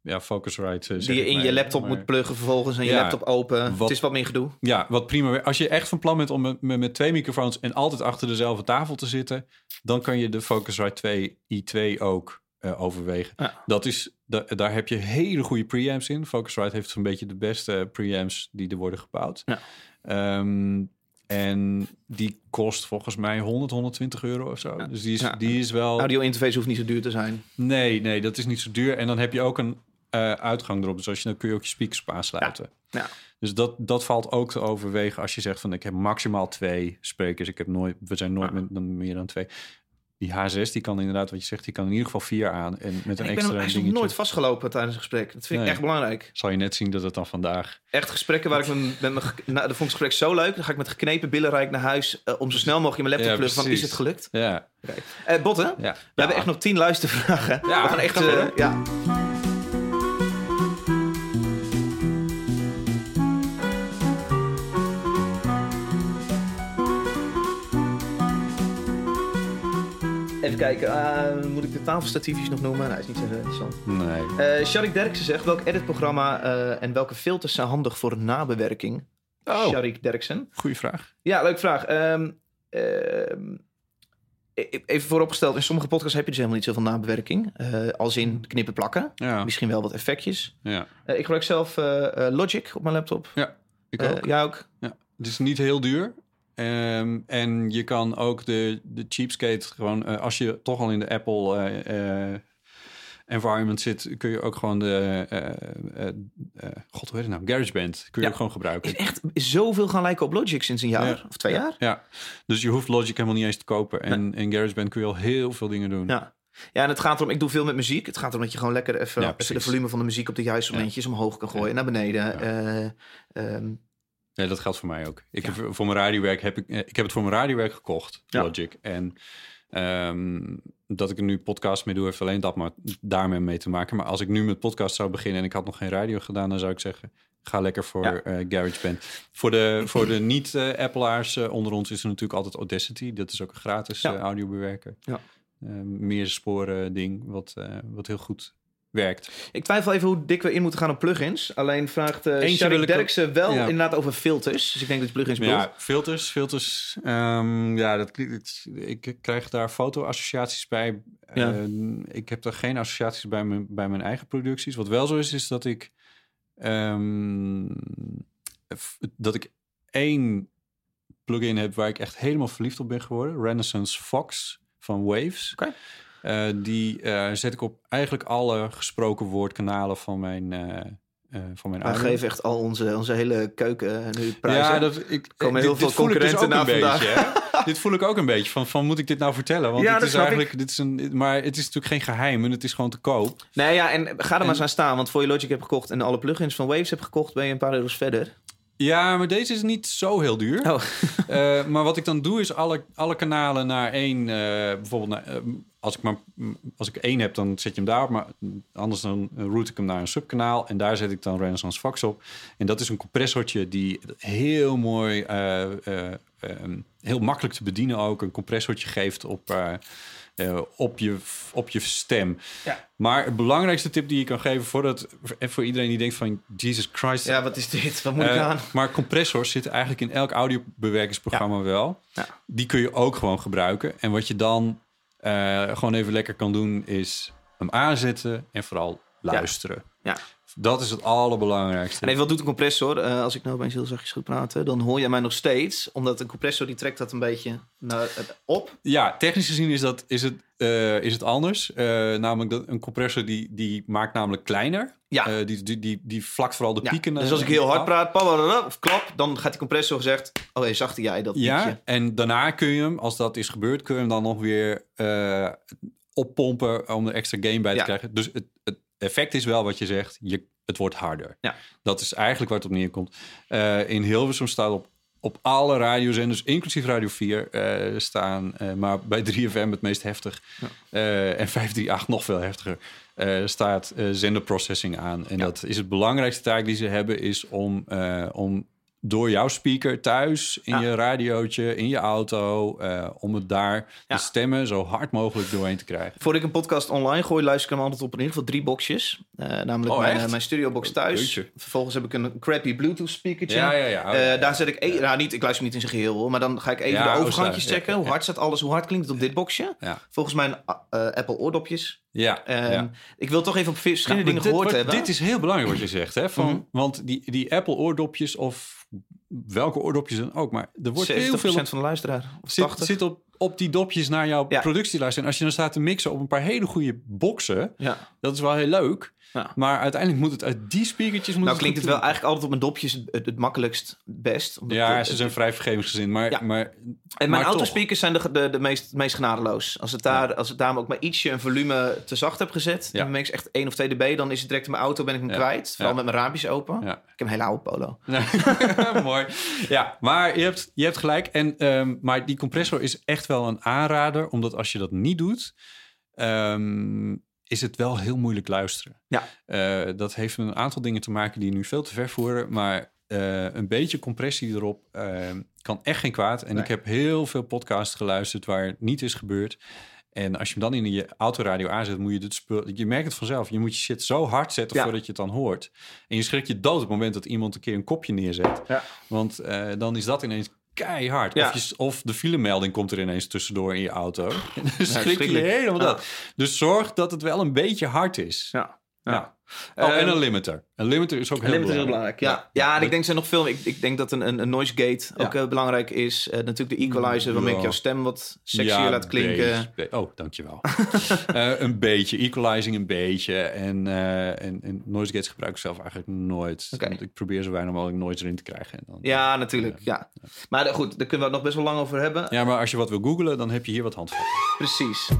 Ja, Focusrite. eh, Die je in maar. je laptop Maar- moet pluggen vervolgens en je Ja, laptop open. wat- Het is wat meer gedoe. Ja, wat prima. Als je echt van plan bent om met, met, twee microfoons en altijd achter dezelfde tafel te zitten, dan kan je de Focusrite 2 i2 ook overwegen. Ja. Dat is, da- daar heb je hele goede preamps in. Focusrite heeft zo'n beetje de beste preamps die er worden gebouwd. Ja. Ehm, en die kost volgens mij 100, 120 euro of zo. Ja. Dus die is, Ja. die is wel... Audio interface hoeft niet zo duur te zijn. Nee, nee, dat is niet zo duur. En dan heb je ook een eh, uitgang erop. Dus als je, dan kun je ook je speakers op aansluiten. Ja. Dus dat, dat valt ook te overwegen als je zegt van ik heb maximaal twee sprekers. Ik heb nooit, we zijn nooit met, meer dan twee. Die H6 die kan inderdaad wat je zegt, die kan in ieder geval vier aan. En met een En ik ben extra hem hij is nog dingetje. nooit vastgelopen tijdens een gesprek. Dat vind ik echt belangrijk. Zal je net zien dat het dan vandaag. Echt gesprekken waar ik me, met mijn... ge- Nou, dat vond ik het gesprek zo leuk. Dan ga ik met geknepen billen rijd ik naar huis... eh, om zo snel mogelijk in mijn laptop Ja, te van... Is het gelukt? Ja, Eh Botte, ja. we hebben echt nog tien luistervragen. Ja, we gaan echt... eh, ja. Even kijken. Eh, moet ik de tafelstatiefjes nog noemen? Nou, is niet zo interessant. Nee. Eh Sharik Derksen zegt, welk editprogramma eh, en welke filters zijn handig voor nabewerking? Oh. Sharik Derksen. Goeie vraag. Ja, leuke vraag. Ehm, ehm, e- even vooropgesteld, in sommige podcasts heb je dus helemaal niet zoveel nabewerking. Als in knippen plakken. Ja. Misschien wel wat effectjes. ja. Ik gebruik zelf Logic op mijn laptop. Ik Eh, ook. jij ook? Het is niet heel duur. Ehm, en je kan ook de, de cheapskate gewoon... eh, als je toch al in de Apple eh, eh, environment zit... kun je ook gewoon de... God, hoe heet het nou? GarageBand kun je Ja. ook gewoon gebruiken. Is echt zoveel gaan lijken op Logic sinds een jaar Ja. of twee jaar. Ja, dus je hoeft Logic helemaal niet eens te kopen. En in GarageBand kun je al heel veel dingen doen. Ja. Ja, en het gaat erom, ik doe veel met muziek. Het gaat erom dat je gewoon lekker even, Ja, even de volume van de muziek op de juiste momentjes omhoog kan gooien, naar beneden. Ja. Ehm, Ja, dat geldt voor mij ook. Ik Ja. heb voor mijn radiowerk heb ik, eh, ik heb het voor mijn radiowerk gekocht, Ja. Logic. En ehm, dat ik er nu podcast mee doe, heeft alleen dat maar daarmee mee te maken. Maar als ik nu met podcast zou beginnen en ik had nog geen radio gedaan, dan zou ik zeggen. Ga lekker voor Ja. eh, GarageBand. Voor de, voor de niet-Appleaars eh, onder ons is er natuurlijk altijd Audacity. Dat is ook een gratis audiobewerker. Ja. Eh, meer sporen ding, wat, wat heel goed werkt. ik twijfel even hoe dik we in moeten gaan op plugins. Alleen vraagt uh, ik ook- Derksen wel Ja. inderdaad over filters. Dus ik denk dat je plugins bedoelt. Ja, filters, filters. ehm, ja, dat, ik krijg daar fotoassociaties bij. Ja. Eh, ik heb er geen associaties bij mijn, bij mijn eigen producties. Wat wel zo is, is dat ik... ehm, dat ik één plugin heb waar ik echt helemaal verliefd op ben geworden. Renaissance Fox van Waves. Oké. Eh, die eh, zet ik op eigenlijk alle gesproken woordkanalen van mijn, eh eh van mijn We geven echt al onze, onze hele keuken nu prijzen. Ja, dat, ik, komen dit- heel dit veel voel ik dus concurrenten ook een na beetje, hè? [laughs] dit voel ik ook een beetje van, van moet ik dit nou vertellen? Want Ja, het dat is snap eigenlijk, dit is een, maar het is natuurlijk geen geheim en het is gewoon te koop. Nee, ja, en ga er maar En- eens aan staan. Want voor je Logic hebt gekocht en alle plugins van Waves hebt gekocht... ben je een paar euro's verder. Ja, maar deze is niet zo heel duur. Oh. [laughs] Eh, maar wat ik dan doe is alle, alle kanalen naar één. eh, bijvoorbeeld, naar, eh, als, ik maar, als ik één heb, dan zet je hem daarop. Maar anders dan route ik hem naar een subkanaal. En daar zet ik dan Renaissance Fox op. En dat is een compressortje die heel mooi, eh, eh, ehm, heel makkelijk te bedienen ook. Een compressortje geeft op, eh, op, je, op je stem. Ja. Maar het belangrijkste tip die je kan geven voordat, voor iedereen die denkt van Jesus Christ, Ja, wat is dit? Wat moet ik eh, aan? Maar compressors zitten eigenlijk in elk audiobewerkingsprogramma wel. Ja. Die kun je ook gewoon gebruiken. En wat je dan eh, gewoon even lekker kan doen, is hem aanzetten en vooral luisteren. Ja. Dat is het allerbelangrijkste. En even wat doet een compressor? Eh, als ik nou opeens heel zachtjes goed praten, dan hoor je mij nog steeds. Omdat een compressor die trekt dat een beetje naar, eh, op. Ja, technisch gezien is, dat, is, het, eh, is het anders. Namelijk dat een compressor die, die maakt namelijk kleiner. Ja. Die, die, die, die vlakt vooral de Ja, pieken. dus als ik heel hard praat, of klap, dan gaat die compressor gezegd... Oh, hey, zachter jij dat Ja, piekje. en daarna kun je hem, als dat is gebeurd, kun je hem dan nog weer oppompen om er extra gain bij te Ja. krijgen. Dus het, het effect is wel wat je zegt, je, het wordt harder. Ja. Dat is eigenlijk waar het op neerkomt. Eh, in Hilversum staat op, op alle radiozenders, inclusief Radio 4, eh, staan, eh, maar bij 3FM het meest heftig. Eh, en 538 nog veel heftiger. staat zenderprocessing aan. En Ja. dat is het belangrijkste taak die ze hebben, is om, om door jouw speaker thuis, in Ja. je radiootje, in je auto, eh, om het daar Ja. de stemmen zo hard mogelijk doorheen te krijgen. Voordat ik een podcast online gooi, luister ik hem altijd op in ieder geval drie boxjes. Eh, namelijk Oh, mijn, eh, mijn studiobox thuis. Jeetje. Vervolgens heb ik een crappy Bluetooth speakertje. Ja, ja, ja. Oh, daar zet ik, e- nou, niet, ik luister niet in zijn geheel, hoor, maar dan ga ik even de oh, overgangjes checken. Hoe hard staat alles, hoe hard klinkt het op dit boxje? Volgens mijn Apple oordopjes. Ja, Ehm, ja. Ik wil toch even op verschillende Nou, dingen dit, gehoord hebben. Dit is heel belangrijk wat je zegt, hè? Van, Mhm. Want die, die Apple oordopjes of welke oordopjes dan ook, maar er wordt heel 70% veel van de luisteraar. Of zit, 80. zit op, op die dopjes naar jouw Ja. productie luisteren. En als je dan staat te mixen op een paar hele goede boxen, Ja. dat is wel heel leuk. Ja. Maar uiteindelijk moet het uit die speakertjes... Moet Nou klinkt het wel eigenlijk altijd op mijn dopjes het, het makkelijkst best. Omdat Ja, ze zijn vrij vergevingsgezind, maar... Ja. maar En mijn autospeakers zijn de, de, de meest, meest genadeloos. Als het daar, als het daar ook maar ietsje een volume te zacht heb gezet, Ja. en dan mix echt 1 of 2 dB, dan is het direct in mijn auto ben ik hem kwijt. Vooral met mijn raampjes open. Ik heb een hele oude polo. [laughs] Mooi. Ja, maar je hebt, je hebt gelijk. En, ehm, maar die compressor is echt wel een aanrader. Omdat als je dat niet doet, ehm, is het wel heel moeilijk luisteren. Ja. Eh, dat heeft met een aantal dingen te maken die nu veel te ver voeren. Maar eh, een beetje compressie erop ehm, kan echt geen kwaad. En Nee. ik heb heel veel podcasts geluisterd waar het niet is gebeurd. En als je hem dan in je autoradio aanzet, moet je het spul... Je merkt het vanzelf. Je moet je shit zo hard zetten Ja. voordat je het dan hoort. En je schrikt je dood op het moment dat iemand een keer een kopje neerzet. Ja. Want eh, dan is dat ineens keihard. Ja. Of, je, of de filemelding komt er ineens tussendoor in je auto. [laughs] Dan schrik je helemaal Ja. dat. Dus zorg dat het wel een beetje hard is. Ja. Ja. Oh, en een limiter. Een limiter is ook heel is belangrijk. heel belangrijk. Ja, ja, en ik denk er zijn nog veel. Ik, ik denk dat een, een, een noise gate ook eh, belangrijk is. Eh, natuurlijk de equalizer, waarmee ik jouw stem wat sexier Ja, laat klinken. be- oh, dankjewel. [laughs] Eh een beetje. Equalizing een beetje. En, eh en, en noise gates gebruik ik zelf eigenlijk nooit. Ik probeer zo weinig mogelijk noise erin te krijgen. En dan, Ja, natuurlijk. Ja. Maar goed, daar kunnen we het nog best wel lang over hebben. ja, maar als je wat wil googlen, dan heb je hier wat handvatten. Precies.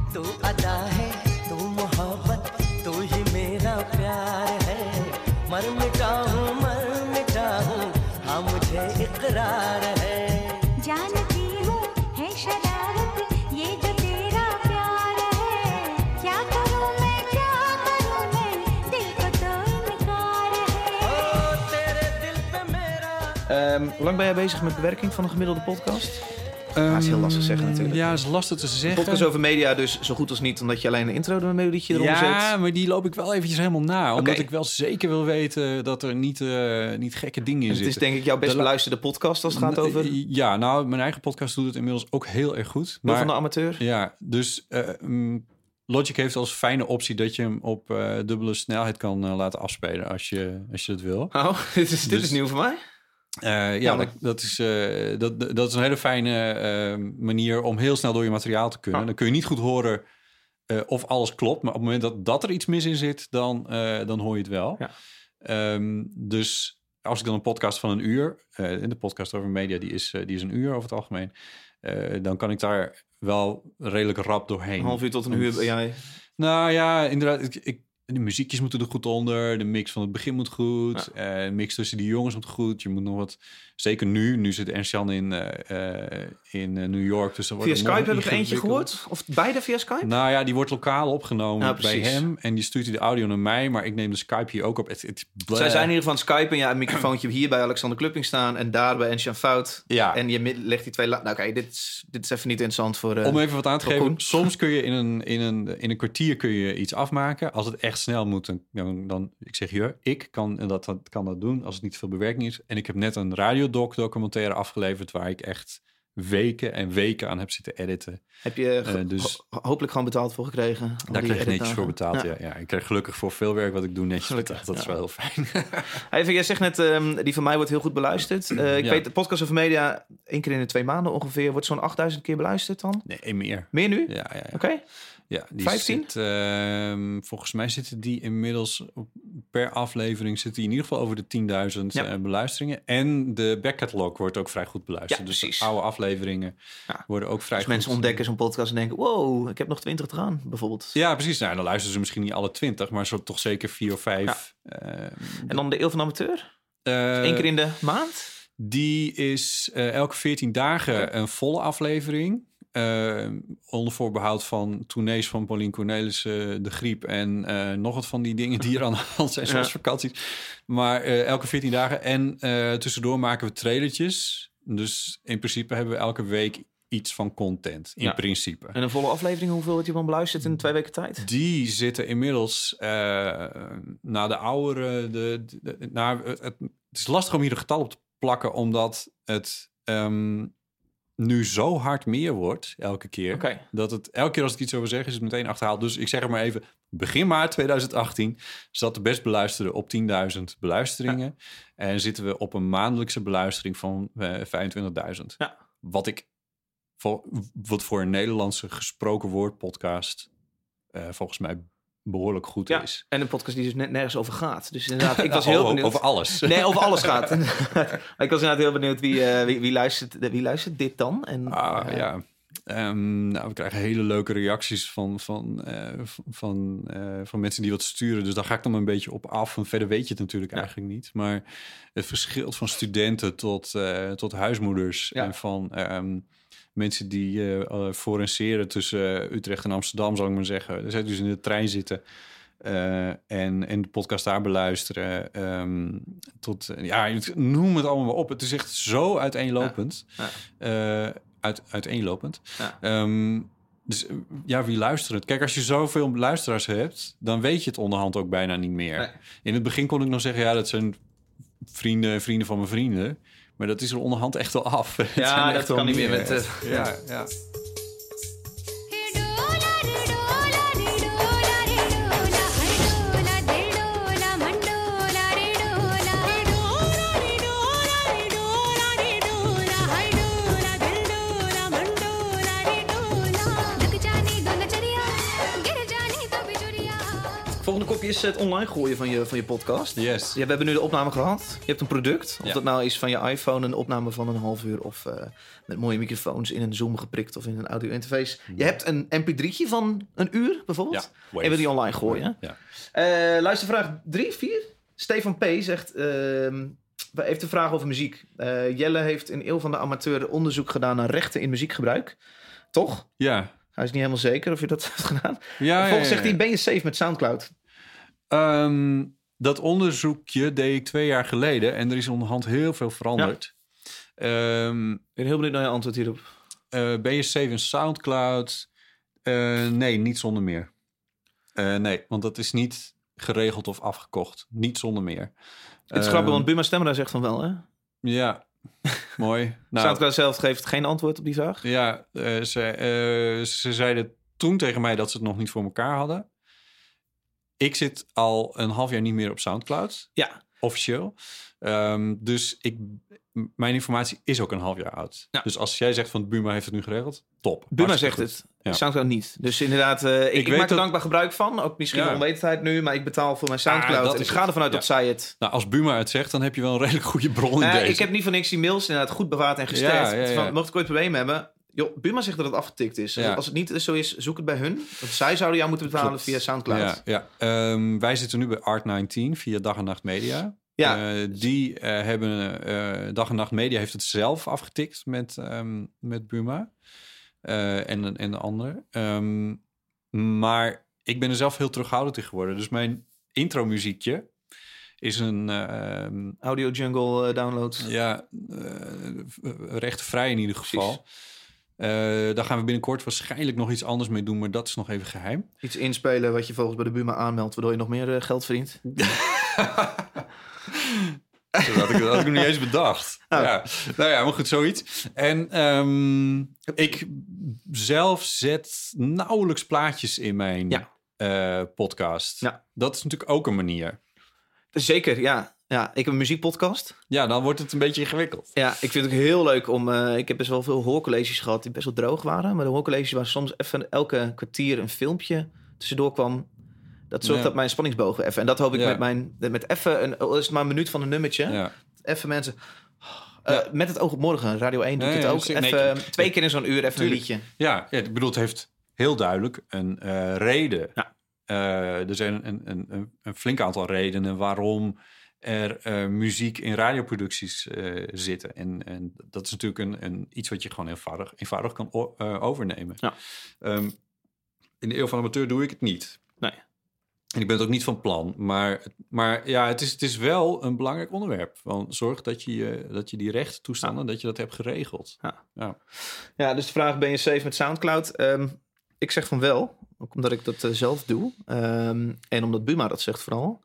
मेरा Ehm, hoe lang ben jij bezig met bewerking van een gemiddelde podcast? dat is heel lastig zeggen natuurlijk. Ja, dat is lastig te zeggen. Podcast over media, dus zo goed als niet, omdat je alleen een intro een melodietje eronder Ja, zet. maar die loop ik wel eventjes helemaal na. Omdat ik wel zeker wil weten dat er niet, eh, niet gekke dingen in Het zitten. is denk ik jouw best De beluisterde podcast als het gaat over Ja, nou, mijn eigen podcast doet het inmiddels ook heel erg goed. Maar, van de amateur. Ja, dus eh, mm, Logic heeft als fijne optie dat je hem op eh, dubbele snelheid kan laten afspelen als je, als je dat wil. Oh, [laughs] dit is, dit Dus- is nieuw voor mij. Eh, ja, dat, dat is, eh, dat, dat is een hele fijne eh, manier om heel snel door je materiaal te kunnen. Ja. Dan kun je niet goed horen of alles klopt. Maar op het moment dat, dat er iets mis in zit, dan, dan hoor je het wel. Ja. Ehm, dus als ik dan een podcast van een uur... in de podcast over media, die is, die is een uur over het algemeen... dan kan ik daar wel redelijk rap doorheen. Een half uur tot een uur ben jij. Nou ja, inderdaad. Ik, ik, de muziekjes moeten er goed onder. De mix van het begin moet goed. de mix tussen die jongens moet goed. Je moet nog wat... Zeker nu. Nu zit Ernst-Jan in, eh, eh, in eh, New York. Dus dan wordt Via Skype heb ik eentje gehoord. Of beide via Skype? Nou ja, die wordt lokaal opgenomen Ja, bij hem. En die stuurt hij de audio naar mij. Maar ik neem de Skype hier ook op. Het, het, Zij zijn in ieder geval aan Skype en ja, een microfoontje hier bij Alexander Klupping staan en daar bij Ensjan Fout. Ja. En je legt die twee... Nou oké, dit, is, dit is even niet interessant voor... Om even wat aan te geven. Soms kun je [laughs] in een, in, een, in een kwartier kun je iets afmaken. Als het echt snel moet, dan, dan, ik zeg je, ik kan dat, dat, kan dat doen als het niet veel bewerking is. En ik heb net een radiodoc documentaire afgeleverd waar ik echt weken en weken aan heb zitten editen. Heb je Eh, dus- ho- hopelijk gewoon betaald voor gekregen? Daar krijg ik netjes voor betaald. Ja. Ja. Ja, ik krijg gelukkig voor veel werk wat ik doe netjes Gelukkig, betaald. Dat is wel heel fijn. [laughs] Even, jij zegt net, ehm, die van mij wordt heel goed beluisterd. Eh, ik Ja. weet, de podcast over media, één keer in de twee maanden ongeveer, wordt zo'n 8000 keer beluisterd dan? nee, meer. Meer nu? Ja, ja, ja. Oké. Ja, die 15? Zit, ehm, volgens mij zitten die inmiddels per aflevering zitten in ieder geval over de 10.000 Ja. eh, beluisteringen. En de backcatalog wordt ook vrij goed beluisterd. Ja, dus precies. de oude afleveringen Ja. worden ook vrij Als goed. mensen ontdekken zo'n podcast en denken, wow, ik heb nog 20 te gaan, bijvoorbeeld. Ja, precies. Nou, dan luisteren ze misschien niet alle 20, maar zo toch zeker vier of vijf. Ehm, En dan de Eeuw van de Amateur? eh, Eén keer in de maand? Die is eh, elke 14 dagen een volle aflevering. Eh, onder voorbehoud van tournees van Paulien Cornelissen, De Griep en eh, nog wat van die dingen die er aan de [laughs] hand zijn, zoals Ja. vakanties. Maar eh, elke 14 dagen. En eh, tussendoor maken we trailertjes. Dus in principe hebben we elke week iets van content. In Ja. principe. En een volle aflevering, hoeveel wordt die dan beluisterd in twee weken tijd? Die zitten inmiddels na de oudere. De, de, de- het, het is lastig om hier een getal op te plakken, omdat het ehm, nu zo hard meer wordt elke keer. Dat het elke keer als ik iets over zeg, is het meteen achterhaald. Dus ik zeg er maar even: begin maart 2018 zat de best beluisterde op 10.000 beluisteringen. En zitten we op een maandelijkse beluistering van eh, 25.000. Ja. Wat ik voor, wat voor een Nederlandse gesproken woord podcast eh, volgens mij behoorlijk goed Ja, is. en een podcast die dus net nergens over gaat. Dus inderdaad, [laughs] ik was heel benieuwd. Over alles. [laughs] Nee, over alles gaat. [laughs] ik was inderdaad heel benieuwd wie, eh, wie, wie, luistert, wie luistert dit dan? En, Ah, eh, ja. Ehm, nou, we krijgen hele leuke reacties van, van, eh, van, van mensen die wat sturen. Dus daar ga ik dan een beetje op af. En verder weet je het natuurlijk eigenlijk niet. Maar het verschilt van studenten tot, tot huismoeders. Ja. En van ehm, mensen die eh eh, forenseren tussen Utrecht en Amsterdam, zal ik maar zeggen. Zij dus in de trein zitten. eh, en, en de podcast daar beluisteren. ehm, tot, eh, ja, noem het allemaal maar op. Het is echt zo uiteenlopend. Ja. Eh, uit, uiteenlopend. Ja. Ehm, Dus eh, ja, wie luistert het? Kijk, als je zoveel luisteraars hebt, dan weet je het onderhand ook bijna niet meer. Nee. In het begin kon ik nog zeggen, ja, dat zijn vrienden en vrienden van mijn vrienden. Maar dat is er onderhand echt wel af. [laughs] Ja, echt dat wel kan niet meer met... eh, Ja, ja. Volgende kopje is het online gooien van je, van je podcast. Yes. Ja, we hebben nu de opname gehad. Je hebt een product. Of Ja. dat nou is van je iPhone, een opname van een half uur... of eh, met mooie microfoons in een Zoom geprikt of in een audio interface. Je hebt een mp3'tje van een uur bijvoorbeeld. Ja, en wil die online gooien. Ja. Eh luistervraag 3, 4. Stefan P. zegt... ehm heeft een vraag over muziek. Eh, Jelle heeft in Eeuw van de Amateur onderzoek gedaan naar rechten in muziekgebruik. Toch? Ja. Hij is niet helemaal zeker of je dat [laughs] hebt gedaan. Ja, ja, Vervolgens ja, zegt hij, ben je safe met Soundcloud? Ehm, dat onderzoekje deed ik twee jaar geleden en er is onderhand heel veel veranderd. Ehm, Ik ben heel benieuwd naar je antwoord hierop. eh, ben je safe in Soundcloud? Eh, nee, niet zonder meer. Eh, nee, want dat is niet geregeld of afgekocht. Niet zonder meer. Het is Ehm, grappig, want Buma Stemra zegt van wel, hè? Ja, [laughs] mooi. Nou, Soundcloud zelf geeft geen antwoord op die vraag. Ja, eh, ze, eh, ze zeiden toen tegen mij dat ze het nog niet voor elkaar hadden. Ik zit al een half jaar niet meer op Soundcloud, Ja. officieel. Ehm, dus ik, mijn informatie is ook een half jaar oud. Ja. Dus als jij zegt van Buma heeft het nu geregeld, top. Buma zegt goed. het. Ja. Soundcloud niet. Dus inderdaad, eh, ik, maak er dat- dankbaar gebruik van. Ook misschien Ja. onwetendheid nu, maar ik betaal voor mijn Ah, Soundcloud. dat en ik ga ervan uit Ja. dat zij het... Nou, als Buma het zegt, dan heb je wel een redelijk goede bron in Eh, deze. ik heb niet van niks die mails inderdaad goed bewaard en gesterkt. Ja. Van, mocht ik ooit problemen hebben... Joh, Buma zegt dat het afgetikt is. Als het niet zo is, zoek het bij hun. Want zij zouden jou moeten betalen Klopt. via Soundcloud. Ja, ja. Ehm, wij zitten nu bij Art19 via Dag en Nacht Media. Ja. Eh, die hebben, Dag en Nacht Media heeft het zelf afgetikt met, ehm, met Buma Eh, en, en de anderen. Ehm, maar ik ben er zelf heel terughoudend in geworden. Dus mijn intro muziekje is een ehm, Audio Jungle eh, download. ja, eh rechtenvrij in ieder geval. Daar gaan we binnenkort waarschijnlijk nog iets anders mee doen, maar dat is nog even geheim. Iets inspelen wat je volgens bij de Buma aanmeldt... waardoor je nog meer geld verdient. [laughs] Dat had ik, dat had ik niet eens bedacht. [laughs] Oh. Ja. Nou ja, maar goed, zoiets. En ehm, ik zelf zet nauwelijks plaatjes in mijn Ja. eh, podcast. Ja. Dat is natuurlijk ook een manier. Zeker, ja. ja. Ik heb een muziekpodcast. Ja, dan wordt het een beetje ingewikkeld. Ja, ik vind het ook heel leuk om... eh, ik heb best wel veel hoorcolleges gehad die best wel droog waren. Maar de hoorcolleges waar soms even elke kwartier een filmpje tussendoor kwam... Dat zorgt Ja. dat mijn spanningsboog weer even... En dat hoop ik Ja. met mijn... Met even, een, al is het maar een minuut van een nummertje. Ja. Even mensen... eh. Met het oog op morgen, Radio 1 doet Nee, het ook. Nee, Even twee keer in zo'n uur even Tuurlijk. een liedje. Ja, ja, ik bedoel, het heeft heel duidelijk een eh, reden. Ja. Eh, er zijn een, een, een, een flink aantal redenen waarom er muziek in radioproducties zitten. En, en dat is natuurlijk een, een, iets wat je gewoon eenvoudig, eenvoudig kan overnemen. Ja. Ehm, in de eeuw van amateur doe ik het niet. Nee. En ik ben het ook niet van plan. Maar, maar ja, het is, het is wel een belangrijk onderwerp. Want zorg dat je, dat je die rechttoestanden, dat je dat hebt geregeld. Ja. Ja. Ja, dus de vraag, ben je safe met Soundcloud? Ehm, ik zeg van wel, ook omdat ik dat eh, zelf doe. Ehm, en omdat Buma dat zegt vooral.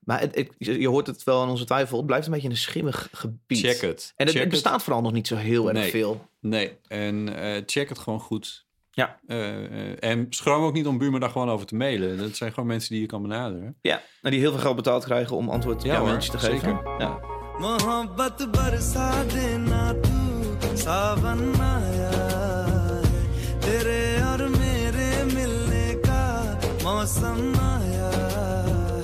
Maar het, je hoort het wel aan onze twijfel. Het blijft een beetje een schimmig gebied. Check het. En het, Check het bestaat vooral nog niet zo heel erg Nee. veel. Nee, en eh, check het gewoon goed. Ja. Eh, eh, en schroom ook niet om Buma daar gewoon over te mailen. Dat zijn gewoon mensen die je kan benaderen. Ja, en die heel veel geld betaald krijgen om antwoord op Ja, jouw hoor, mailtje te geven. zeker. Ja. मोहब्बत बरसा देना तू सावन आया है तेरे और मेरे मिलने का मौसम आया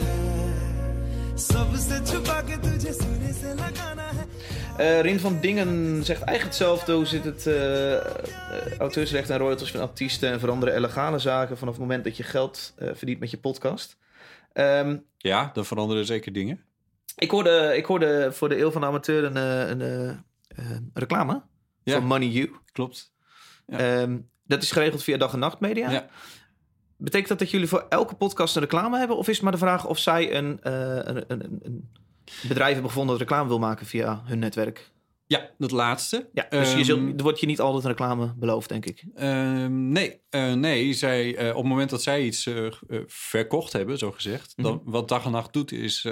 है सबसे छुपा के तुझे सीने से लगाना है Eh, Rin van Dingen zegt eigenlijk hetzelfde. Hoe zit het eh, eh, auteursrecht en royalties van artiesten en veranderen legale zaken vanaf het moment dat je geld verdient met je podcast? Ehm, Ja, dan veranderen zeker dingen. ik, hoorde, ik hoorde voor de Eeuw van de Amateur een, een, reclame Ja. van Money You. Klopt. Ja. Ehm, dat is geregeld via dag en nacht media. Ja. Betekent dat dat jullie voor elke podcast een reclame hebben? Of is het maar de vraag of zij een, een, een, een- bedrijf hebben gevonden dat reclame wil maken via hun netwerk? Ja, dat laatste. Ja, dus je Ehm, zult, er wordt je niet altijd reclame beloofd, denk ik. Ehm, nee, eh, nee zij, eh, op het moment dat zij iets eh, verkocht hebben, zo gezegd, dan, Mhm. wat dag en nacht doet, is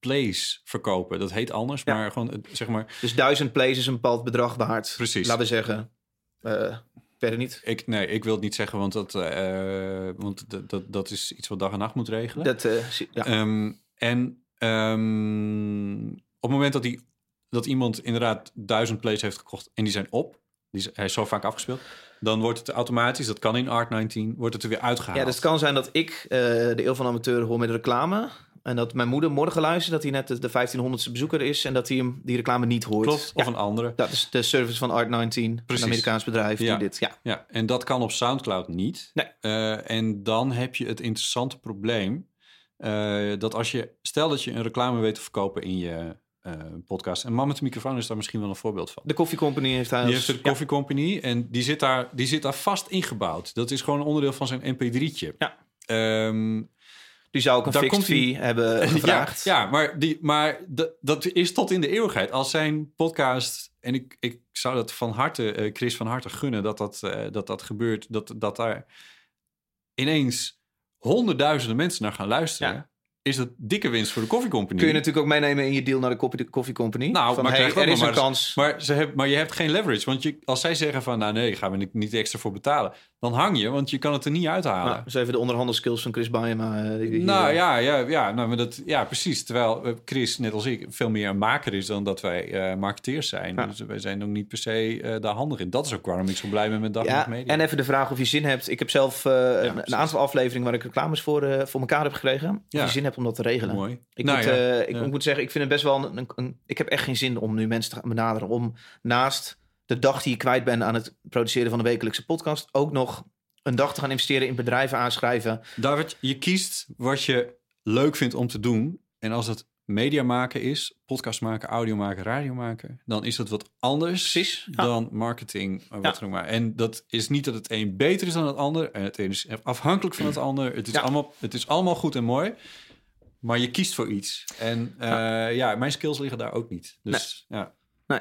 plays verkopen. Dat heet anders, Ja. maar gewoon, zeg maar, Dus duizend plays is een bepaald bedrag waard. Precies. Laten we zeggen. verder niet. ik, nee, ik wil het niet zeggen, want dat, want dat, dat, dat is iets wat dag en nacht moet regelen. Dat, ja. Ehm, en ehm, op het moment dat, die, dat iemand inderdaad duizend plays heeft gekocht en die zijn op, die is, hij is zo vaak afgespeeld, dan wordt het automatisch, dat kan in Art 19, wordt het er weer uitgehaald. ja, dus het kan zijn dat ik eh, de Eeuw van Amateur hoor met reclame. En dat mijn moeder morgen luistert dat hij net de, de 1500ste bezoeker is. En dat hij hem die reclame niet hoort. Klopt, Ja, of een andere. dat is de service van Art19. Precies. Een Amerikaans bedrijf Ja. die dit... Ja, Ja, en dat kan op SoundCloud niet. Nee. Eh, en dan heb je het interessante probleem eh, dat als je, stel dat je een reclame weet te verkopen in je eh, podcast. En Man met de microfoon is daar misschien wel een voorbeeld van. de Coffee Company heeft hij Die heeft de ja. Coffee Company en die zit, daar, die zit daar vast ingebouwd. Dat is gewoon een onderdeel van zijn mp3'tje. Ja. Ehm, Die zou ook een Daar fixed fee hebben [laughs] gevraagd. Ja, ja maar, die, maar dat, is tot in de eeuwigheid. Als zijn podcast, en ik, ik zou dat van harte, eh, Chris van harte gunnen, dat dat, dat, dat gebeurt, dat, dat daar ineens honderdduizenden mensen naar gaan luisteren, Ja. is dat dikke winst voor de Coffee Company. Kun je natuurlijk ook meenemen in je deal naar de Coffee, de coffee Company. Nou, van, maar hey, er is maar een kans. Maar, ze hebben, maar je hebt geen leverage. Want je, als zij zeggen van, nou nee, gaan we niet extra voor betalen. Dan hang je, want je kan het er niet uithalen. Nou, dus even de onderhandelskills van Chris Baiema. eh, Nou ja, ja, ja, nou, maar dat, ja, precies. Terwijl eh, Chris, net als ik, veel meer een maker is dan dat wij eh marketeers zijn. Ja. Dus wij zijn ook niet per se eh, daar handig in. Dat is ook waarom ik zo blij ben met Dag Ja, Media. en even de vraag of je zin hebt. Ik heb zelf een, aantal afleveringen waar ik reclames voor, voor elkaar heb gekregen. Of Ja. je zin hebt om dat te regelen. Mooi. Ik, Nou moet, ik moet zeggen, ik vind het best wel een, een, een- Ik heb echt geen zin om nu mensen te gaan benaderen. Om naast de dag die je kwijt bent aan het produceren van de wekelijkse podcast. ook nog een dag te gaan investeren in bedrijven aanschrijven. David, je kiest wat je leuk vindt om te doen. En als het media maken is, podcast maken, audio maken, radio maken... dan is dat wat anders Precies, ja. dan marketing. eh, Wat Ja. maar. En dat is niet dat het een beter is dan het ander. En het een is afhankelijk van het ander. Het is, Ja. allemaal, het is allemaal goed en mooi. Maar je kiest voor iets. En eh, ja. mijn skills liggen daar ook niet. Dus ja. Nee,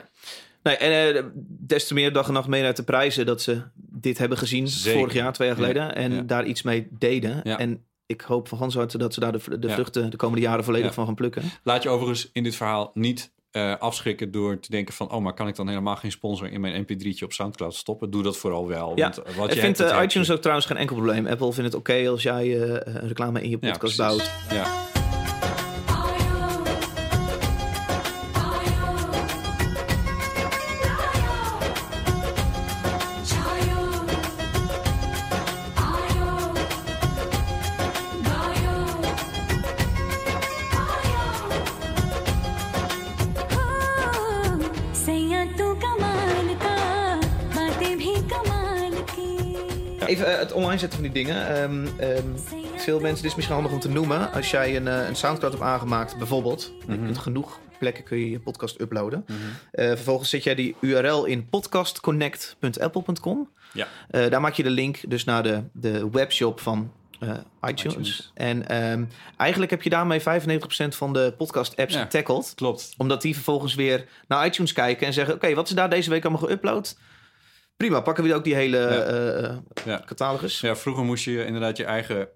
en eh, des te meer dag en nacht mee uit de prijzen dat ze dit hebben gezien Zeker. vorig jaar, twee jaar Ja, geleden. En ja. daar iets mee deden. Ja. En ik hoop van gans harte dat ze daar de, de vruchten de komende jaren volledig van gaan plukken. Laat je overigens in dit verhaal niet eh, afschrikken door te denken van... oh, maar kan ik dan helemaal geen sponsor in mijn mp3'tje op Soundcloud stoppen? Doe dat vooral wel. Ja. Want wat Ik vind eh, heb iTunes ook trouwens geen enkel probleem. Apple vindt het oké als jij eh, een reclame in je podcast bouwt. Ja. Online zetten van die dingen. Ehm, ehm, veel mensen, dit is misschien handig om te noemen. Als jij een, eh, een Soundcloud hebt aangemaakt, bijvoorbeeld. Je kunt genoeg plekken kun je je podcast uploaden. Eh, vervolgens zet jij die URL in podcastconnect.apple.com. Ja. Eh, daar maak je de link dus naar de, de webshop van iTunes. iTunes. En ehm, eigenlijk heb je daarmee 95% van de podcast-apps Ja. getackled. Klopt. Omdat die vervolgens weer naar iTunes kijken en zeggen... oké, wat is daar deze week allemaal geüpload? Prima, pakken we ook die hele Ja. eh, eh, catalogus. Ja, vroeger moest je inderdaad je eigen,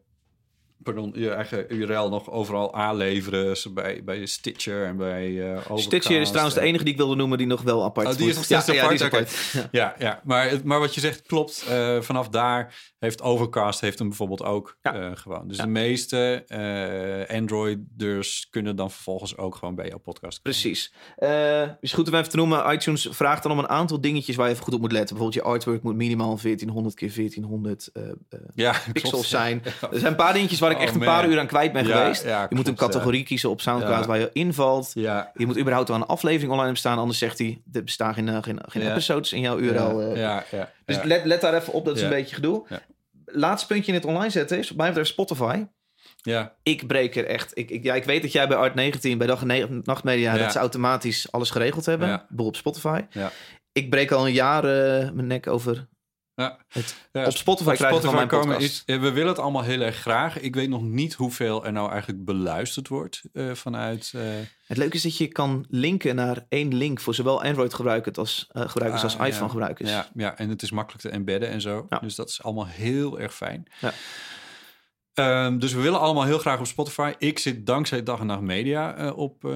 pardon, je eigen URL nog overal aanleveren. Zo bij, bij Stitcher en bij Overcast. Stitcher is trouwens de enige die ik wilde noemen die nog wel apart Oh, die is moet. nog steeds ja, ja, die is apart? Ja, ja. Maar, maar wat je zegt klopt. Eh, vanaf daar heeft Overcast heeft hem bijvoorbeeld ook Ja. eh, gewoon. Dus Ja. de meeste eh Androiders kunnen dan vervolgens ook gewoon bij jouw podcast komen. Precies. Is goed om even te noemen. iTunes vraagt dan om een aantal dingetjes waar je even goed op moet letten. Bijvoorbeeld je artwork moet minimaal 1400 keer 1400 eh, eh, Ja, [laughs] pixels klopt. zijn. Er zijn een paar dingetjes waar ik Oh, echt een man. paar uur aan kwijt ben Ja, geweest. ja, je moet een categorie kiezen op Soundcloud waar je invalt. Ja, Je moet überhaupt wel een aflevering online hebben staan. Anders zegt hij, er bestaan geen, eh, geen, geen episodes in jouw URL. ja, eh. ja, ja, Dus let, let daar even op, dat is een beetje gedoe. Laatste puntje in het online zetten is, mij betreft, Spotify. ja. Ik breek er echt. Ik, ik, ja, ik weet dat jij bij Art 19, bij Dag en Nachtmedia, Ja. dat ze automatisch alles geregeld hebben. Ja. Bijvoorbeeld op Spotify. Ja. Ik breek al een jaar eh, mijn nek over Ja. Het- Ja, op Spotify krijgen van mijn komen is, eh, we willen het allemaal heel erg graag. Ik weet nog niet hoeveel er nou eigenlijk beluisterd wordt eh, vanuit... eh, Het leuke is dat je kan linken naar één link voor zowel Android-gebruikers als, eh, gebruikers als Ah, ja. iPhone-gebruikers. Ja, ja, en het is makkelijk te embedden en zo. Ja. Dus dat is allemaal heel erg fijn. Ja. Ehm, dus we willen allemaal heel graag op Spotify. Ik zit dankzij Dag en Nacht Media eh, op eh,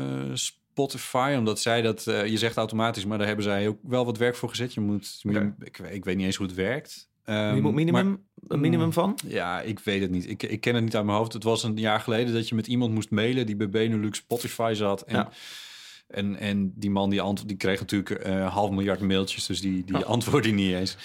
Spotify. Omdat zij dat, eh, je zegt automatisch, maar daar hebben zij ook wel wat werk voor gezet. Je moet, ik, ik weet niet eens hoe het werkt. Ehm, Je moet minimum, maar- een minimum van? ja, ik weet het niet. Ik, ik ken het niet uit mijn hoofd. Het was een jaar geleden dat je met iemand moest mailen die bij Benelux Spotify zat. En, Ja. en, en die man die, ant- die kreeg natuurlijk eh half miljard mailtjes, dus die, die Ja. antwoordde niet eens.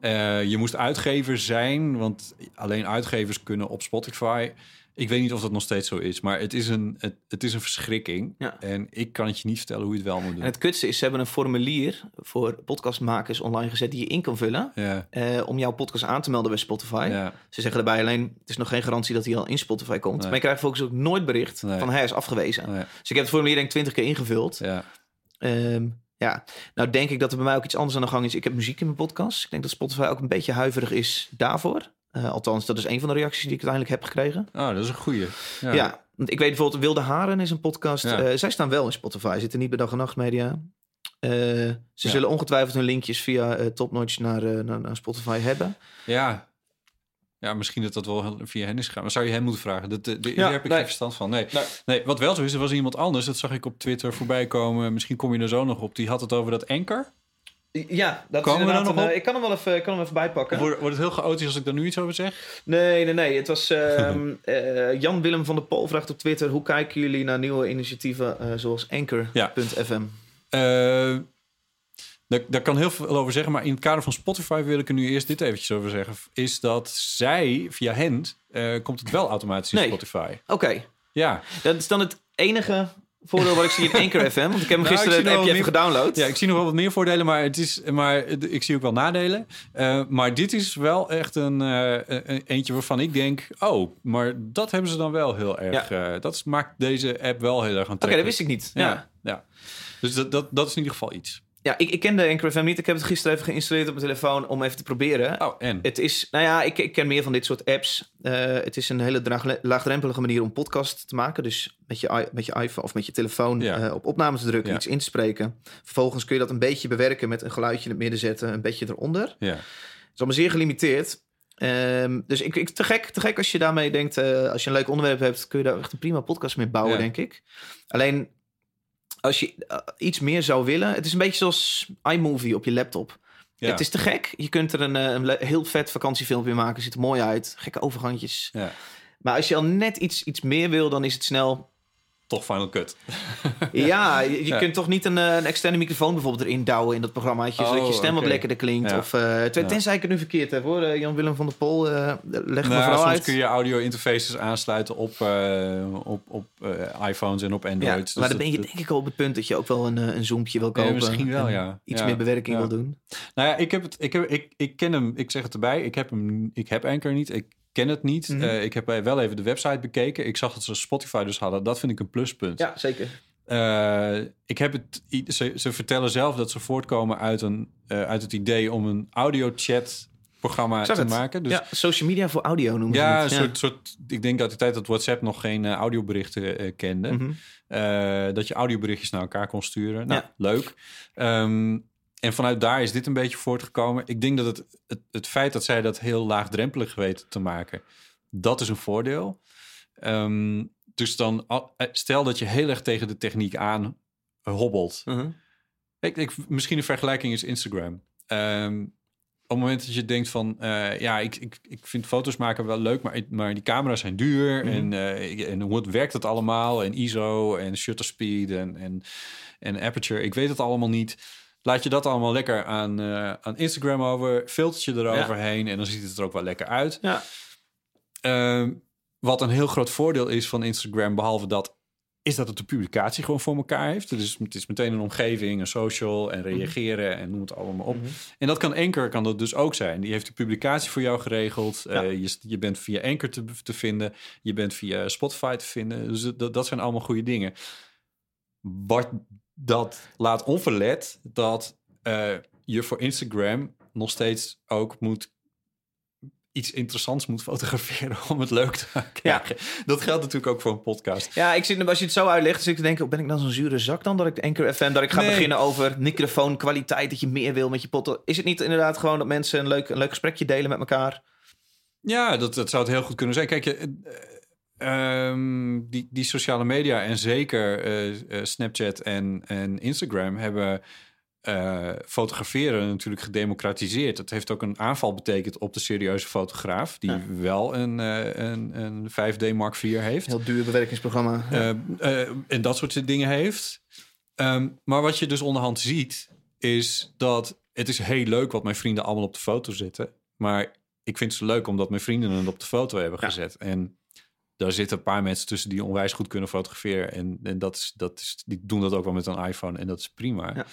Eh, je moest uitgever zijn, want alleen uitgevers kunnen op Spotify. Ik weet niet of dat nog steeds zo is, maar het is een, het, het is een verschrikking. Ja. En ik kan het je niet vertellen hoe je het wel moet doen. En het kutste is, ze hebben een formulier voor podcastmakers online gezet die je in kan vullen. ja, eh, om jouw podcast aan te melden bij Spotify. ja, Ze zeggen erbij alleen, het is nog geen garantie dat hij al in Spotify komt. Nee. Maar je krijgt volgens ook nooit bericht Nee. van hij is afgewezen. Dus ik heb het formulier denk ik twintig keer ingevuld. ja. Ehm, ja, nou denk ik dat er bij mij ook iets anders aan de gang is. Ik heb muziek in mijn podcast. Ik denk dat Spotify ook een beetje huiverig is daarvoor. Eh, althans, dat is een van de reacties die ik uiteindelijk heb gekregen. Oh, dat is een goeie. Ja, want ik weet bijvoorbeeld Wilde Haren is een podcast. Ja. Eh, zij staan wel in Spotify, zitten niet bij Dag en Nacht Media. Eh, ze Ja. zullen ongetwijfeld hun linkjes via Topnotch naar, naar, naar Spotify hebben. Ja. Ja, misschien dat dat wel via hen is gegaan. Maar zou je hem moeten vragen? Dat, de, de, Ja, daar heb ik nee. geen verstand van. Nee. Nee. nee, wat wel zo is, er was iemand anders. Dat zag ik op Twitter voorbij komen. Misschien kom je er zo nog op. Die had het over dat anker. Ja, dat Komen we is inderdaad nog een, op? eh, Ik kan hem wel even, ik kan hem even bijpakken. Wordt, wordt het heel chaotisch als ik daar nu iets over zeg? Nee, nee, nee. Het was [laughs] ehm, eh, Jan-Willem van der Pol vraagt op Twitter... hoe kijken jullie naar nieuwe initiatieven eh, zoals Anchor.fm? Eh, daar, daar kan heel veel over zeggen. Maar in het kader van Spotify wil ik er nu eerst dit eventjes over zeggen. Is dat zij, via hen, komt het wel automatisch in Nee. Spotify. Oké, Ja. dat is dan het enige voordeel wat ik zie in Anchor [laughs] FM. Want ik heb hem Nou, gisteren het appje even gedownload. Ja, ik zie nog wel wat meer voordelen, maar, het is, maar ik zie ook wel nadelen. Eh, maar dit is wel echt een, eh, een eentje waarvan ik denk... oh, maar dat hebben ze dan wel heel erg... eh, dat maakt deze app wel heel erg Oké, aantrekkelijk. dat wist ik niet. Ja, Ja, ja. Dus dat, dat, dat is in ieder geval iets. Ja ik, ik kende Anchor FM niet. Ik heb het gisteren even geïnstalleerd op mijn telefoon om even te proberen. Oh, en? Het is, nou ja, ik, ik ken meer van dit soort apps. Eh, het is een hele draag- laagdrempelige manier om podcast te maken. Dus met je, met je iPhone of met je telefoon Ja. eh, op opname te drukken, Ja. iets in te spreken. Vervolgens kun je dat een beetje bewerken met een geluidje in het midden zetten, een beetje eronder. Ja. Het is allemaal zeer gelimiteerd. Ehm, dus ik, ik, te, gek, te gek als je daarmee denkt, eh, als je een leuk onderwerp hebt, kun je daar echt een prima podcast mee bouwen, Ja. denk ik. Alleen, als je eh, iets meer zou willen, het is een beetje zoals iMovie op je laptop. Ja. Het is te gek. Je kunt er een, eh, een heel vet vakantiefilmpje maken. Ziet er mooi uit. Gekke overgangjes. Ja. Maar als je al net iets, iets meer wil, dan is het snel... Toch Final Cut. [laughs] Ja, je, je Ja. kunt toch niet een, eh, een externe microfoon bijvoorbeeld erin douwen in dat programmaatje. zodat Oh, je stem wat lekkerder klinkt. Ja. Of, Ja. tenzij ik het nu verkeerd heb hoor. Eh, Jan-Willem van der Pol, eh leg me Nou, vooral soms uit. kun je audio interfaces aansluiten op, op, op iPhones en op ja, Android. Dus maar dan ben je denk ik al op het punt dat je ook wel een, een zoompje wil Ja, kopen. misschien wel, ja. Iets Ja. meer bewerking Ja. wil doen. Nou ja, ik heb het. Ik, heb, ik, ik ken hem. Ik zeg het erbij. Ik heb hem. Ik heb Anchor niet. Ik ken het niet. Mhm. Eh, ik heb wel even de website bekeken. Ik zag dat ze Spotify dus hadden. Dat vind ik een pluspunt. Ja, zeker. Eh, ik heb het. Ze, ze vertellen zelf dat ze voortkomen uit een eh, uit het idee om een audio chat programma te het. maken. Dus ja, social media voor audio noemen ja, een het. soort, soort. Ik denk uit de tijd dat WhatsApp nog geen eh, audioberichten eh, kende. Mhm. Eh, dat je audioberichtjes naar elkaar kon sturen. Nou, Ja. leuk. Ehm, en vanuit daar is dit een beetje voortgekomen. Ik denk dat het, het, het feit dat zij dat heel laagdrempelig weten te maken, dat is een voordeel. Ehm, dus dan, eh, stel dat je heel erg tegen de techniek aan hobbelt. Mhm. Ik, ik, misschien een vergelijking is Instagram. Ehm, op het moment dat je denkt van... eh, ja, ik, ik, ik vind foto's maken wel leuk... maar, maar die camera's zijn duur... Mhm. en, ik- en hoe werkt het allemaal... en ISO en shutter speed en, en, en aperture... ik weet het allemaal niet... Laat je dat allemaal lekker aan, eh, aan Instagram over... filtertje eroverheen... en dan ziet het er ook wel lekker uit. Ja. Ehm, wat een heel groot voordeel is van Instagram... behalve dat is dat het de publicatie gewoon voor elkaar heeft. Dus het is meteen een omgeving, een social en reageren en noem het allemaal op. En dat kan Anchor kan dat dus ook zijn. Die heeft de publicatie voor jou geregeld. Ja. Eh, je, je bent via Anchor te, te vinden. Je bent via Spotify te vinden. Dus dat, dat zijn allemaal goede dingen. Wat dat laat onverlet dat eh, je voor Instagram nog steeds ook moet iets interessants moet [laughs] fotograferen om het leuk te krijgen. Dat geldt natuurlijk ook voor een podcast. Ja, ik zit, als je het zo uitlegt, zit ik te denken, ben ik dan zo'n zure zak dan? Dat ik Anchor FM, dat ik ga Nee. beginnen over microfoonkwaliteit, dat je meer wil met je podcast. Is het niet inderdaad gewoon dat mensen een leuk, een leuk gesprekje delen met elkaar? Ja, dat, dat zou het heel goed kunnen zijn. Kijk, je, eh, ehm, die, die sociale media en zeker eh, eh, Snapchat en, en Instagram hebben eh, fotograferen natuurlijk gedemocratiseerd. Het heeft ook een aanval betekend op de serieuze fotograaf, die Ja. wel een, eh, een, een 5D Mark IV heeft. Heel duur bewerkingsprogramma. Ja. Eh, eh, en dat soort dingen heeft. Ehm, maar wat je dus onderhand ziet, is dat het is heel leuk wat mijn vrienden allemaal op de foto zetten. Maar ik vind het zo leuk omdat mijn vrienden het op de foto hebben Ja. gezet. En daar zitten een paar mensen tussen die onwijs goed kunnen fotograferen. En, en dat is, dat is, die doen dat ook wel met een iPhone en dat is prima. Ja.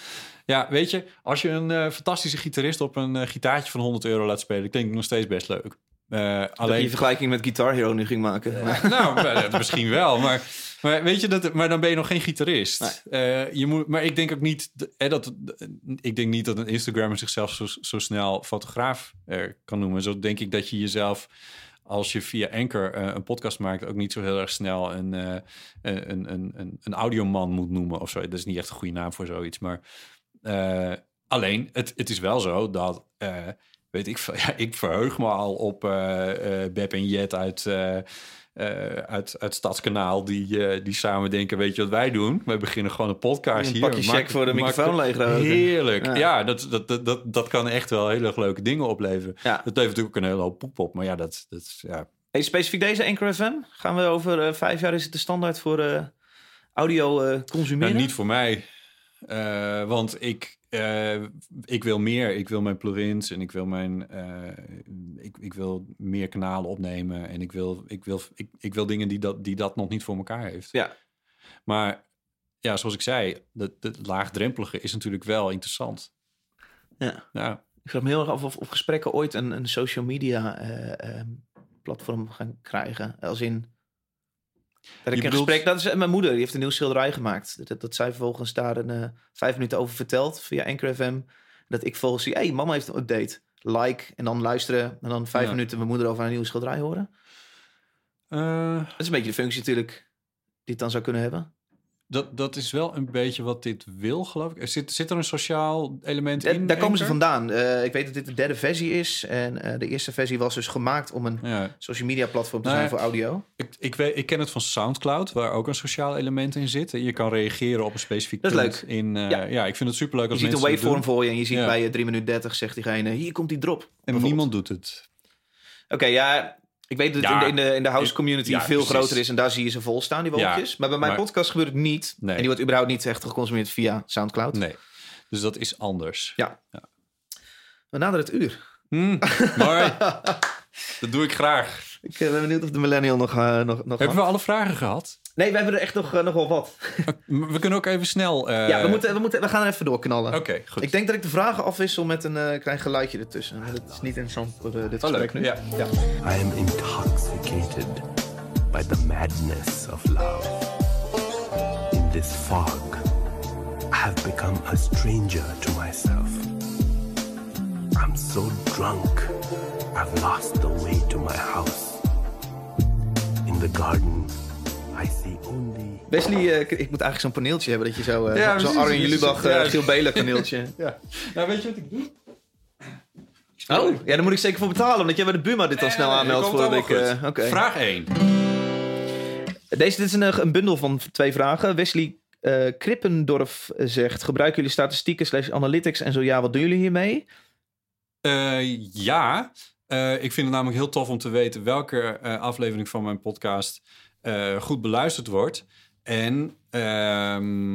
Ja, weet je, als je een eh, fantastische gitarist op een eh, gitaartje van 100 euro laat spelen, klinkt het nog steeds best leuk. Eh, Alleen... je vergelijking met Guitar Hero nu ging maken. Nou, [laughs] misschien wel. Maar, maar weet je, dat, maar dan ben je nog geen gitarist. Je moet, maar ik denk ook niet eh, dat, ik denk niet dat een Instagrammer zichzelf zo, zo snel fotograaf kan noemen. Zo denk ik dat je jezelf, als je via eh, een podcast maakt, ook niet zo heel erg snel een, eh, een, een, een, een audioman moet noemen of zo. Dat is niet echt een goede naam voor zoiets. Maar eh, alleen, het, het is wel zo dat. eh, weet ik, [laughs] ja, ik verheug me al op eh eh Beb en Jet uit, eh, uit, uit Stadskanaal. Die, eh, die samen denken, weet je wat wij doen? Wij beginnen gewoon een podcast Een hier. pakje check voor de microfoon leegroken. Heerlijk. Ja. Ja, dat, dat, dat, dat, dat kan echt wel heel erg leuke dingen opleveren. Ja. Dat levert natuurlijk ook een hele hoop poep op. Maar ja, dat, dat is- ja. Hey, specifiek deze Anchor FM, gaan we over eh, vijf jaar, is het de standaard voor audio consumeren? Nou, niet voor mij. Want ik, eh, ik wil meer. Ik wil mijn plugins en ik wil mijn. eh, ik, ik wil meer kanalen opnemen. En ik wil, ik wil, ik, ik wil dingen die dat, die dat nog niet voor elkaar heeft. Ja. Maar ja, zoals ik zei, dat het laagdrempelige is natuurlijk wel interessant. Ja. Ja. Ik vraag me heel erg af of, of gesprekken ooit een, een social media eh, platform gaan krijgen. Als in... Dat ik een bedoelt- gesprek... Dat is eh, mijn moeder, die heeft een nieuw schilderij gemaakt. Dat, dat zij vervolgens daar een, eh, vijf minuten over vertelt via Anchor FM. Dat ik volgens zie, hé, hey, mama heeft een update. Like, en dan luisteren. En dan vijf Ja. minuten mijn moeder over een nieuw schilderij horen. Eh, Dat is een beetje de functie natuurlijk die het dan zou kunnen hebben. Dat, dat is wel een beetje wat dit wil, geloof ik. Zit, zit er een sociaal element in? daar komen ze vandaan. Eh, ik weet dat dit de derde versie is. En eh, de eerste versie was dus gemaakt om een Ja. social media platform te Nou zijn voor audio. Ik, ik, weet, ik ken het van SoundCloud, waar ook een sociaal element in zit. Je kan reageren op een specifiek Dat is leuk. In, eh, Ja. ja. ik vind het superleuk Je als ziet een mensen waveform voor je en je ziet Ja. bij je 3 minuten 30 zegt diegene, hier komt die drop. En niemand doet het. Oké, ja, ik weet dat het Ja. in, de, in de, in de house community Ja, veel precies. groter is en daar zie je ze vol staan, die Ja, wolkjes. maar bij mijn maar- podcast gebeurt het niet. Nee. En die wordt überhaupt niet echt geconsumeerd via Soundcloud. Nee. Dus dat is anders. Ja. We naderen het uur. Hm, mooi. [laughs] dat doe ik graag. Ik eh, ben benieuwd of de millennial nog... eh, nog, nog Hebben we alle vragen gehad? Nee, we hebben er echt nog, eh, nog wel wat. [laughs] We kunnen ook even snel... eh, ja, we, moeten, we, moeten, we gaan er even doorknallen. Oké, goed. Ik denk dat ik de vragen afwissel met een eh, klein geluidje ertussen. Maar Dat is niet interessant voor dit Oh, gesprek leuk. nu. Ja. ja. I am intoxicated by the madness of love. In this fog, I have become a stranger to myself. I'm so drunk, I've lost the way to my house. In the garden. Wesley, eh, ik moet eigenlijk zo'n paneeltje hebben dat je zo... eh, Ja, zo'n. Arjen Lubach, uh, Giel Belen paneeltje. [laughs] ja. Nou, weet je wat ik doe? Oh, ja, daar moet ik zeker voor betalen, omdat jij bij de Buma dit dan snel Nee, aanmeldt voor ik. eh. Oké. Vraag 1. Deze dit is een, eh, een bundel van twee vragen. Wesley eh, Krippendorf zegt: Gebruiken jullie statistieken slash analytics en zo ja, wat doen jullie hiermee? Eh, ja, Eh, ik vind het namelijk heel tof om te weten welke eh, aflevering van mijn podcast eh, goed beluisterd wordt. En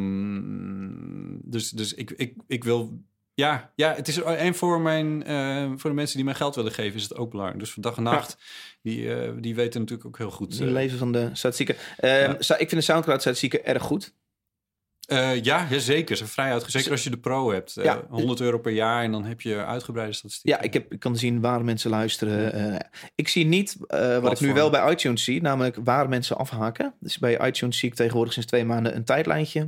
ehm, dus, dus ik, ik, ik wil. Ja, ja, het is. En voor, mijn, eh, voor de mensen die mij geld willen geven, is het ook belangrijk. Dus voor dag en nacht, die, eh, die weten natuurlijk ook heel goed. Het eh, leven van de statistieken. Eh, Ja. sta- Ik vind de Soundcloud-statistieken erg goed. Eh, ja, zeker. Vrij uitgezet. Zeker als je de pro hebt. Eh, Ja. 100 euro per jaar en dan heb je uitgebreide statistieken. Ja, ik, heb, ik kan zien waar mensen luisteren. Eh, ik zie niet eh, wat ik nu wel bij iTunes zie, namelijk waar mensen afhaken. Dus bij iTunes zie ik tegenwoordig sinds twee maanden een tijdlijntje.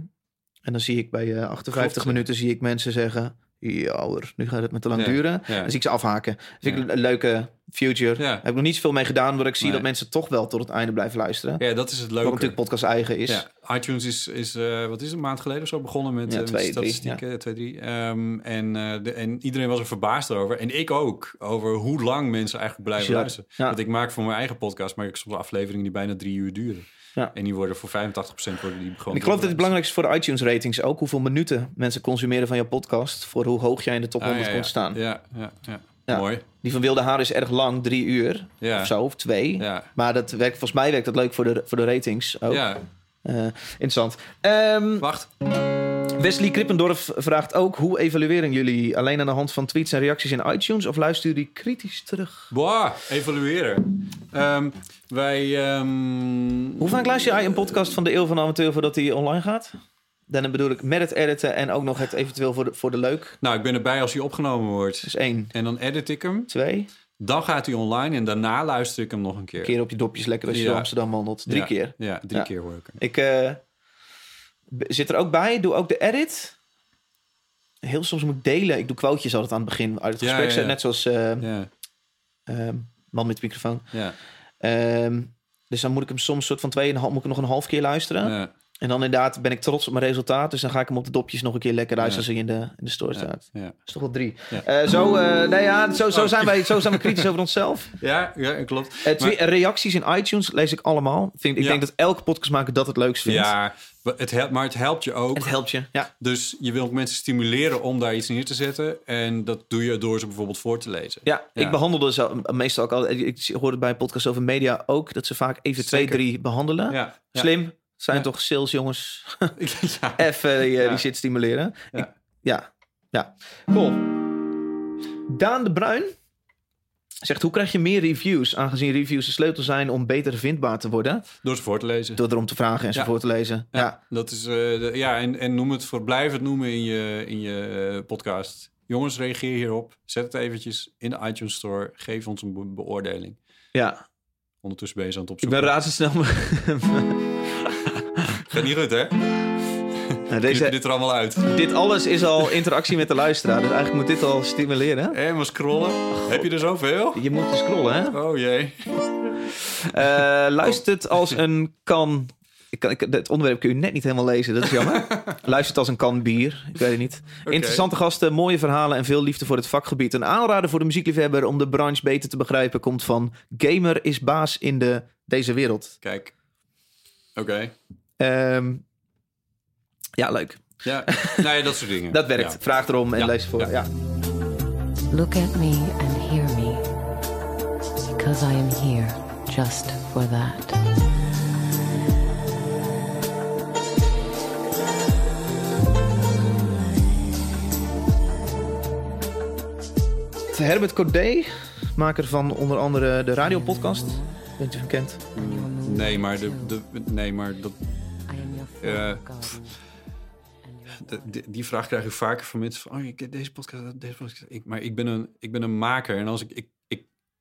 En dan zie ik bij eh, 58 Klopt, ja. minuten zie ik mensen zeggen... ja hoor, nu gaat het me te lang Ja, duren. ja. Zie ik ze afhaken. Dus ik een leuke future. Ja. Heb ik nog niet zoveel mee gedaan, omdat ik zie Nee. dat mensen toch wel tot het einde blijven luisteren. Ja, dat is het Wat leuke. natuurlijk podcast eigen is. ITunes is, is eh, wat is het, een maand geleden of zo begonnen met, Ja, eh, met twee, statistieken. Twee, drie. Ehm, en, eh, de, en iedereen was er verbaasd over. En ik ook. Over hoe lang mensen eigenlijk blijven luisteren. Want ik maak voor mijn eigen podcast maak ik soms afleveringen die bijna drie uur duren. Ja. En die worden voor 85% worden die gewoon... En ik geloof dat het belangrijk is voor de iTunes ratings ook. Hoeveel minuten mensen consumeren van jouw podcast. Voor hoe hoog jij in de top Ah, 100 ja, ja. komt staan. Ja, ja, ja. Mooi. Die van Wilde Haar is erg lang, drie uur of zo, of twee. Maar dat werkt, volgens mij werkt dat leuk voor de, voor de ratings ook. Ja, Eh, interessant. Ehm, wacht. Wesley Krippendorf vraagt ook... hoe evalueren jullie alleen aan de hand van tweets en reacties in iTunes... of luisteren jullie kritisch terug? Boah, evalueren. Ehm, wij... ehm, Hoe vaak luister je een podcast van de Eeuw van de Amateur... voordat die online gaat? Dan bedoel ik met het editen en ook nog het eventueel voor de, voor de leuk. Nou, ik ben erbij als hij opgenomen wordt. Dus één, En dan edit ik hem. twee. Dan gaat hij online en daarna luister ik hem nog een keer. Een keer op je dopjes lekker als je Ja. door Amsterdam wandelt. Drie Ja, keer. Ja, drie Ja. keer hoor ik hem. Ik eh, zit er ook bij. Doe ook de edit. Heel soms moet ik delen. Ik doe quotejes altijd aan het begin uit het Ja, gesprek. ja, ja. Net zoals Ja, ehm, man met de microfoon. ja, Ehm, dus dan moet ik hem soms soort van twee en half, moet ik hem nog een half keer luisteren. En dan inderdaad ben ik trots op mijn resultaat. Dus dan ga ik hem op de dopjes nog een keer lekker luisteren als hij in de, in de store staat. Dat is toch wel drie. Eh, zo, eh, nee, ja, zo, zo, zijn wij, zo zijn we kritisch over onszelf. [laughs] Ja, ja, klopt. Eh, twee- reacties in iTunes lees ik allemaal. Vind, ik denk dat elke podcastmaker dat het leukst vindt. Ja, het helpt, maar het helpt je ook. Het helpt je. Ja. Dus je wilt mensen stimuleren om daar iets neer te zetten. En dat doe je door ze bijvoorbeeld voor te lezen. Ja, Ja. ik behandelde ze meestal ook al. Ik hoor het bij podcasts over media ook dat ze vaak even twee, Zeker. drie behandelen. Ja. Slim. Zijn Ja. toch salesjongens? [laughs] ja. [laughs] Even die, eh, Ja. die shit stimuleren. Ja. Ik- ja. ja. Cool. Daan de Bruin zegt: Hoe krijg je meer reviews? Aangezien reviews de sleutel zijn om beter vindbaar te worden. Door ze voor te lezen. Door erom te vragen en ze voor te lezen. Ja. Dat is, eh, de- ja en, en noem het voor, blijf het noemen in je, in je eh, podcast. Jongens, reageer hierop. Zet het eventjes in de iTunes Store. Geef ons een be- beoordeling. ja. Ondertussen ben je aan het Ik opzoeken. ben razendsnel. [laughs] Gaat niet goed, hè? Nou, Deze... Dit er allemaal uit. dit alles is al interactie met de luisteraar. Dus eigenlijk moet dit al stimuleren. En maar scrollen. Heb je er zoveel? Je moet scrollen, hè? Oh jee. Eh luistert als een kan. Ik kan ik, het onderwerp kun je net niet helemaal lezen, dat is jammer. [laughs] luistert als een kan bier, ik weet het niet. Interessante gasten, mooie verhalen en veel liefde voor het vakgebied. Een aanrader voor de muziekliefhebber om de branche beter te begrijpen komt van Gamer is baas in de, deze wereld. Kijk. Oké. Ehm, ja, leuk. Ja, nou ja, dat soort dingen. [laughs] Dat werkt. Ja. Vraag erom en Ja, lees voor. Ja. ja. Look at me and hear me, because I am here just for that. Herbert Corday, maker van onder andere de radiopodcast. Bent u hem kent? Nee, maar, de, de, nee, maar dat, Eh, de- die vraag krijg ik vaker van mensen. Van, oh, ik, deze podcast, deze podcast. Ik, maar ik ben, een, ik ben een maker. En als ik, ik,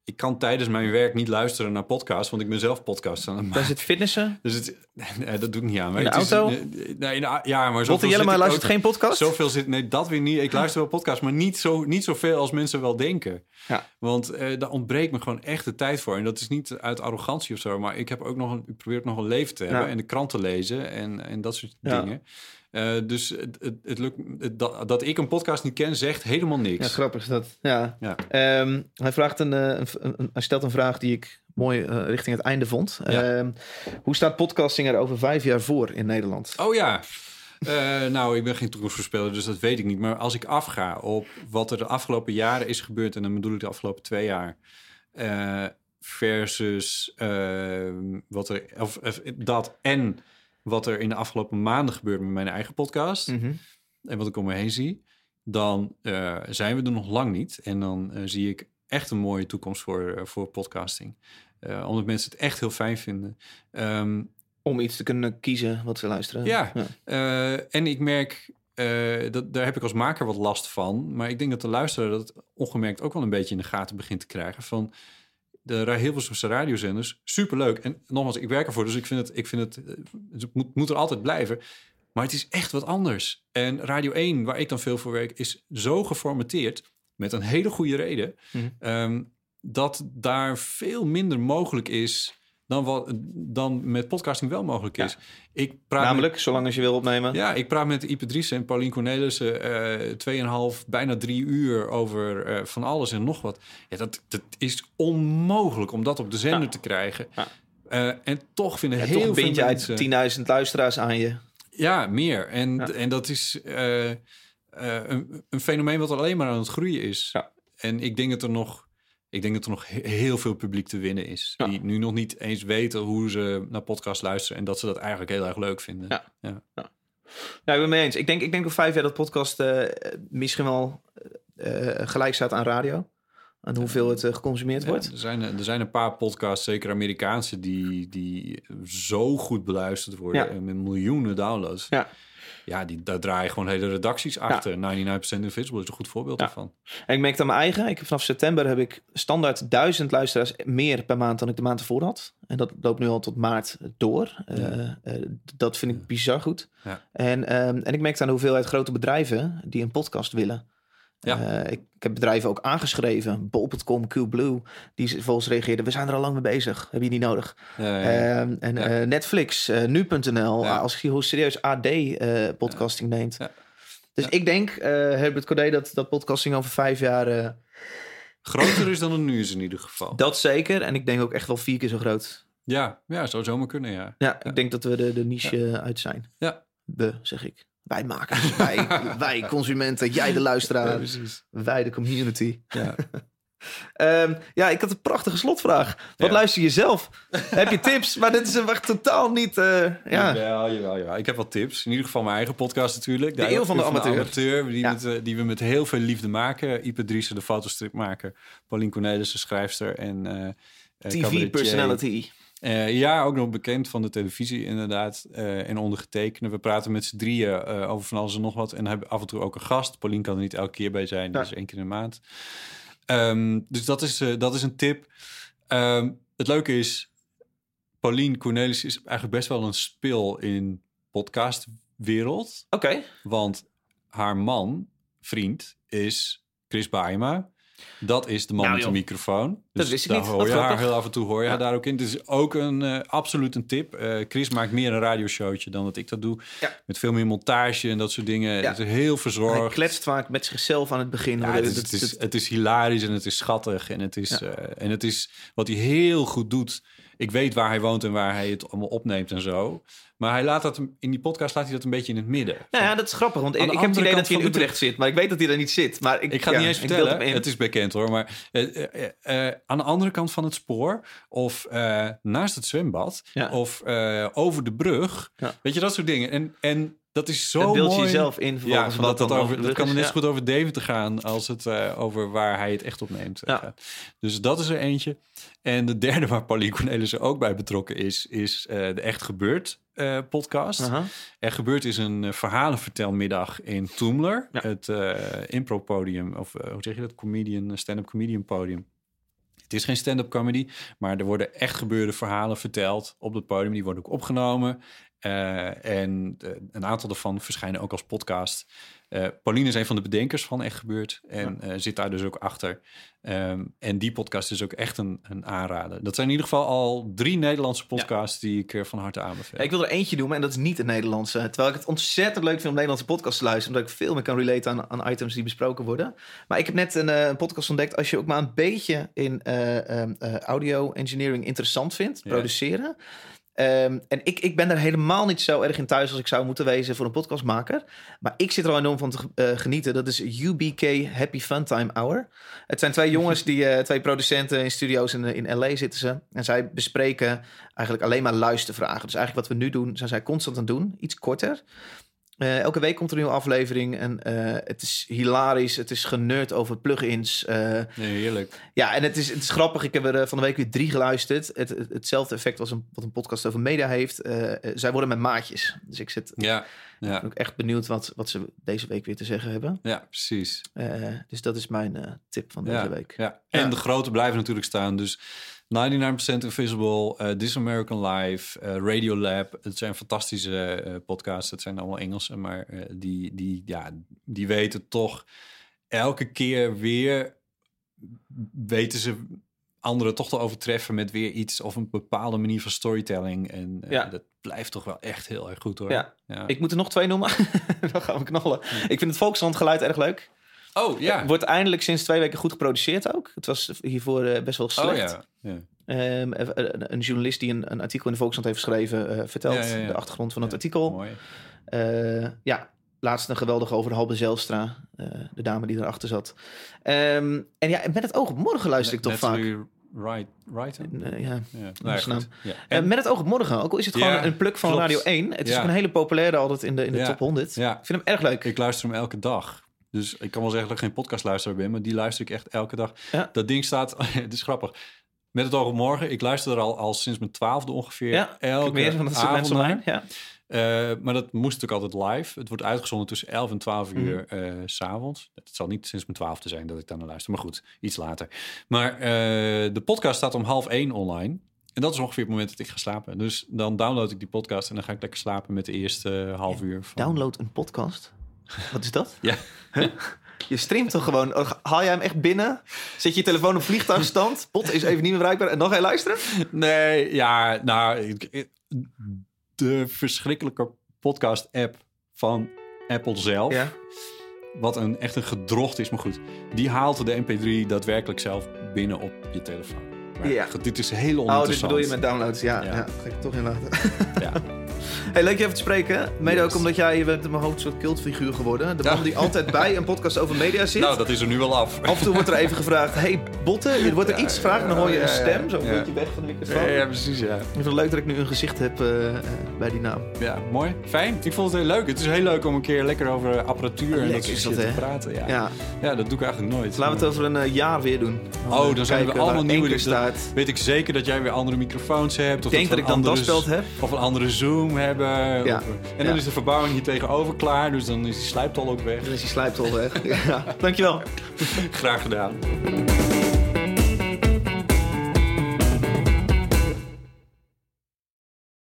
ik, kan tijdens mijn werk niet luisteren naar podcasts. Want ik ben zelf podcasts aan het Daar maken. zit fitnessen. Dus het, [laughs] nee, dat doet niet aan. Maar In de het auto? nee, nee, in de- ja, maar zoveel Jellema luistert ook- geen podcast? Zoveel zit, nee, dat weer niet. Ik luister wel podcasts, maar niet, zo, niet zoveel als mensen wel denken. Ja. Want eh, daar ontbreekt me gewoon echt de tijd voor. En dat is niet uit arrogantie of zo, maar ik heb ook nog een, ik probeer ook nog een leven te hebben Ja. en de krant te lezen en, en dat soort Ja. dingen. Eh, dus het, het, het lukt, het- dat, dat ik een podcast niet ken, zegt helemaal niks. Ja, grappig is dat. Ja. Ja. Ehm, hij, vraagt een, eh, een, een- hij stelt een vraag die ik mooi eh, richting het einde vond. Ja. Ehm, hoe staat podcasting er over vijf jaar voor in Nederland? Oh ja. Nou, ik ben geen toekomstvoorspeller, dus dat weet ik niet. Maar als ik afga op wat er de afgelopen jaren is gebeurd... en dan bedoel ik de afgelopen twee jaar... versus eh, wat er... Of, of dat en wat er in de afgelopen maanden gebeurt met mijn eigen podcast... Mhm. en wat ik om me heen zie... dan eh, zijn we er nog lang niet. En dan eh, zie ik echt een mooie toekomst voor, eh, voor podcasting. Omdat mensen het echt heel fijn vinden. Ehm, Om iets te kunnen kiezen wat ze luisteren. ja, en ik merk, dat, daar heb ik als maker wat last van. Maar ik denk dat de luisteraar dat ongemerkt ook wel een beetje in de gaten begint te krijgen. Van de Hilversumse radiozenders, superleuk. En nogmaals, ik werk ervoor, dus ik vind het, ik vind het, eh, het moet, moet er altijd blijven. Maar het is echt wat anders. En Radio 1, waar ik dan veel voor werk, is zo geformateerd... met een hele goede reden... Mhm. ehm, dat daar veel minder mogelijk is... dan, wat, dan met podcasting wel mogelijk is. Ik praat met- Namelijk, zolang als je wil opnemen. ja, ik praat met Ipe Driessen en Paulien Cornelissen... eh tweeënhalf, bijna drie uur over eh, van alles en nog wat. Ja, dat, dat is onmogelijk om dat op de zender Ja. te krijgen. Ja. Eh, en toch vinden heel toch veel bind je uit mensen... 10.000 luisteraars aan je. Ja, meer. En, en dat is een, een fenomeen wat alleen maar aan het groeien is. Ja. En ik denk dat er nog... Ik denk dat er nog he- heel veel publiek te winnen is. Ja. Die nu nog niet eens weten hoe ze naar podcast luisteren. En dat ze dat eigenlijk heel erg leuk vinden. Ja. ja. Nou, ik ben mee eens. Ik denk, ik denk over vijf jaar dat podcast eh, misschien wel eh, gelijk staat aan radio. Aan hoeveel het eh, geconsumeerd Ja, wordt. er, zijn, er zijn een paar podcasts, zeker Amerikaanse, die, die zo goed beluisterd worden. En met miljoenen downloads. Ja. Ja, die, daar draaien gewoon hele redacties achter. 99% Invisible is een goed voorbeeld Ja. daarvan. En ik merk aan mijn eigen. Ik heb vanaf september heb ik standaard duizend luisteraars meer per maand dan ik de maand ervoor had. En dat loopt nu al tot maart door. Eh, eh, dat vind ik bizar goed. Ja. En, ehm, en ik merk aan de hoeveelheid grote bedrijven die een podcast willen. Ja. Eh, ik, ik heb bedrijven ook aangeschreven. Bol.com, Coolblue. Die vervolgens reageerden. We zijn er al lang mee bezig. Heb je niet nodig. Ehm, en Ja. eh, Netflix, eh, nu.nl. Als je hoe serieus AD podcasting neemt. Dus ik denk, Herbert Corday, dat, dat podcasting over vijf jaar... Groter is dan het nu is in ieder geval. dat zeker. En ik denk ook echt wel vier keer zo groot. Ja, ja, zou zomaar kunnen, ja. Ja, ik denk dat we de, de niche uit zijn. Ja. We, zeg ik. Wij makers, wij, [laughs] wij consumenten, jij de luisteraar, wij de community. Ja. [laughs] Ehm, ja, ik had een prachtige slotvraag. Wat Ja. luister je zelf? Heb je tips? Maar dit is een echt totaal niet... eh, ja. Jawel, jawel, jawel. Ik heb wat tips. In ieder geval mijn eigen podcast natuurlijk. De Eeuw van de Amateur. die, Ja. met, eh, die we met heel veel liefde maken. Ipe Driessen, de fotostripmaker. Paulien Cornelissen, schrijfster. En eh. TV-personality. Eh, ja, ook nog bekend van de televisie inderdaad. eh, en ondergetekende. We praten met z'n drieën eh, over van alles en nog wat. En hebben af en toe ook een gast. Paulien kan er niet elke keer bij zijn. Ja. Dus één keer in de maand. Ehm, dus dat is, dat is een tip. Ehm, het leuke is... Paulien Cornelis is eigenlijk best wel een spil in podcastwereld. Oké. Want haar man, vriend, is Chris Baima. Dat is de man Nou, met de microfoon. Dus wist ik daar niet. hoor je haar heel af en toe hoor je haar daar ook in. Het is ook een eh, absoluut een tip. Eh, Chris maakt meer een radioshowtje dan dat ik dat doe. Ja. Met veel meer montage en dat soort dingen. Ja. Het is heel Hij verzorgd. kletst vaak met zichzelf aan het begin. Het, is, Dat- het, is, dat- het is hilarisch en het is schattig. En het is, eh, en het is wat hij heel goed doet. Ik weet waar hij woont en waar hij het allemaal opneemt en zo. Maar hij laat dat in die podcast laat hij dat een beetje in het midden. Nou ja, dat is grappig, want ik, heb het idee dat hij in Utrecht zit. Maar ik weet dat hij er niet zit. Maar ik, Ik ga het ja, niet eens vertellen. Het is bekend hoor. Maar eh, eh, eh, aan de andere kant van het spoor, of naast het zwembad, Ja. of over de brug. Ja. Weet je, dat soort dingen. En, en dat is zo beeld je mooi. jezelf in Ja, wat dat, over, dat kan er net ja. goed over Deventer gaan als het eh, over waar hij het echt opneemt. Ja. Dus dat is er eentje. En de derde waar Pauline Cornelissen ook bij betrokken is, is eh, de Echt Gebeurd eh, podcast. Aha. Er gebeurt is een verhalenvertelmiddag in Toomler. Ja. Het impro-podium, of hoe zeg je dat? Comedian, stand-up comedian podium. Het is geen stand-up comedy, maar er worden echt gebeurde verhalen verteld op het podium. Die worden ook opgenomen. Eh, en eh, een aantal daarvan verschijnen ook als podcast. Eh, Pauline is een van de bedenkers van Echt Gebeurd en zit daar dus ook achter. Ehm, en die podcast is ook echt een, een aanrader. Dat zijn in ieder geval al drie Nederlandse podcasts die ik van harte aanbeveel. Ja, ik wil er eentje noemen en dat is niet het Nederlandse. Terwijl ik het ontzettend leuk vind om Nederlandse podcasts te luisteren. Omdat ik veel meer kan relaten aan, aan items die besproken worden. Maar ik heb net een, een podcast ontdekt. Als je ook maar een beetje in eh, ehm, eh, audio engineering interessant vindt, produceren. Ehm, en ik, ik ben er helemaal niet zo erg in thuis als ik zou moeten wezen voor een podcastmaker. Maar ik zit er al enorm van te eh, genieten. Dat is UBK Happy Funtime Hour. Het zijn twee jongens, die, eh, twee producenten in studio's in, in LA zitten ze. En zij bespreken eigenlijk alleen maar luistervragen. Dus eigenlijk wat we nu doen, zijn zij constant aan het doen. Iets korter. Eh, elke week komt er een nieuwe aflevering. En eh, het is hilarisch. Het is generd over plugins. eh Nee, heerlijk. ja, en het is, het is grappig. Ik heb er van de week weer drie geluisterd. Het, het- hetzelfde effect als een, wat een podcast over media heeft. Zij worden met maatjes. Dus ik zit Ja, Ja, ben ook echt benieuwd wat, wat ze deze week weer te zeggen hebben. ja precies. Dus dat is mijn tip van deze Ja, week. ja. En de grote blijven natuurlijk staan. Dus 99% Invisible, eh, This American Life, eh, Radio Lab. Het zijn fantastische eh, podcasts. Het zijn allemaal Engelse, maar eh, die, die, ja, die weten toch elke keer weer... weten ze anderen toch te overtreffen met weer iets... of een bepaalde manier van storytelling. En eh, Ja. dat blijft toch wel echt heel erg goed hoor. Ja. Ja. Ik moet er nog twee noemen. [laughs] Dan gaan we knallen. Ik vind het Volkskrant erg leuk. oh ja. Wordt eindelijk sinds twee weken goed geproduceerd ook. Het was hiervoor eh, best wel oh slecht. ja. Ja. Ehm, eh, een, journalist die een, een artikel in de Volkskrant heeft geschreven... eh, vertelt Ja, ja, ja. de achtergrond van het artikel. Eh, ja, laatst een geweldige over Halbe Zelstra. eh, de dame die erachter zat. Ehm, en ja, met het oog op morgen luister ik toch vaak. Wright? Eh, ja. Ja, naam. Ja. Eh, met het oog op morgen, ook al is het gewoon een pluk van klopt. Radio 1. Het is ook een hele populaire altijd in de, in de top 100. Ja. Ik vind hem erg leuk. Ik luister hem elke dag. Dus ik kan wel zeggen dat ik geen podcastluisteraar ben, maar die luister ik echt elke dag. Ja. Dat ding staat, [laughs] het is grappig. Met het oog op morgen, ik luister er al, al sinds mijn twaalfde ongeveer. ja, elke meer van dat avond mensen naar. online. Ja. Eh, maar dat moest natuurlijk altijd live. Het wordt uitgezonden tussen 11 en 12 Mhm. uur eh, s s'avonds. Het zal niet sinds mijn twaalfde zijn dat ik daar naar luister. Maar goed, iets later. Maar eh, de podcast staat om half één online. En dat is ongeveer het moment dat ik ga slapen. Dus dan download ik die podcast en dan ga ik lekker slapen met de eerste eh, half uur. Van... Download een podcast. Wat is dat? Ja. [laughs] Je streamt toch gewoon? Haal jij hem echt binnen? Zet je je telefoon op vliegtuigstand? Pot is even niet meer bereikbaar. En dan ga je luisteren? Nee, ja, nou, de verschrikkelijke podcast-app van Apple zelf. Ja. Wat een, echt een gedrocht is, maar goed. Die haalt de MP3 daadwerkelijk zelf binnen op je telefoon. Maar Ja. dit is heel Oh, dit oninteressant. bedoel je met downloads. Ja, ja. Ja. ga ik toch in laten. Ja. [laughs] Hey, leuk je even te spreken. Mede ook omdat jij je bent in mijn hoofd een soort cultfiguur geworden. De man Ja. die altijd [laughs] bij een podcast over media zit. Nou, dat is er nu wel af. Af en toe wordt er even gevraagd, hey Botten, er wordt er Ja, iets gevraagd dan hoor je een stem, zo een beetje weg van de microfoon. Ja, precies, ja. Ik vind het leuk dat ik nu een gezicht heb eh, eh, bij die naam. Ja, mooi. Fijn. Ik vond het heel leuk. Het is heel leuk om een keer lekker over apparatuur en dat soort dat, te praten. Ja. Ja, dat doe ik eigenlijk nooit. laten we het over een eh, jaar weer doen. Oh, dan zijn we allemaal nieuwe... Staat. Weet ik zeker dat jij weer andere microfoons hebt. Of denk dat ik dan dasspeld heb. Of een andere Zoom hebben. Ja. Of- en dan is de verbouwing hier tegenover klaar. Dus dan is die slijptol ook weg. Dan is die slijptol weg. [laughs] ja, dankjewel. Graag gedaan.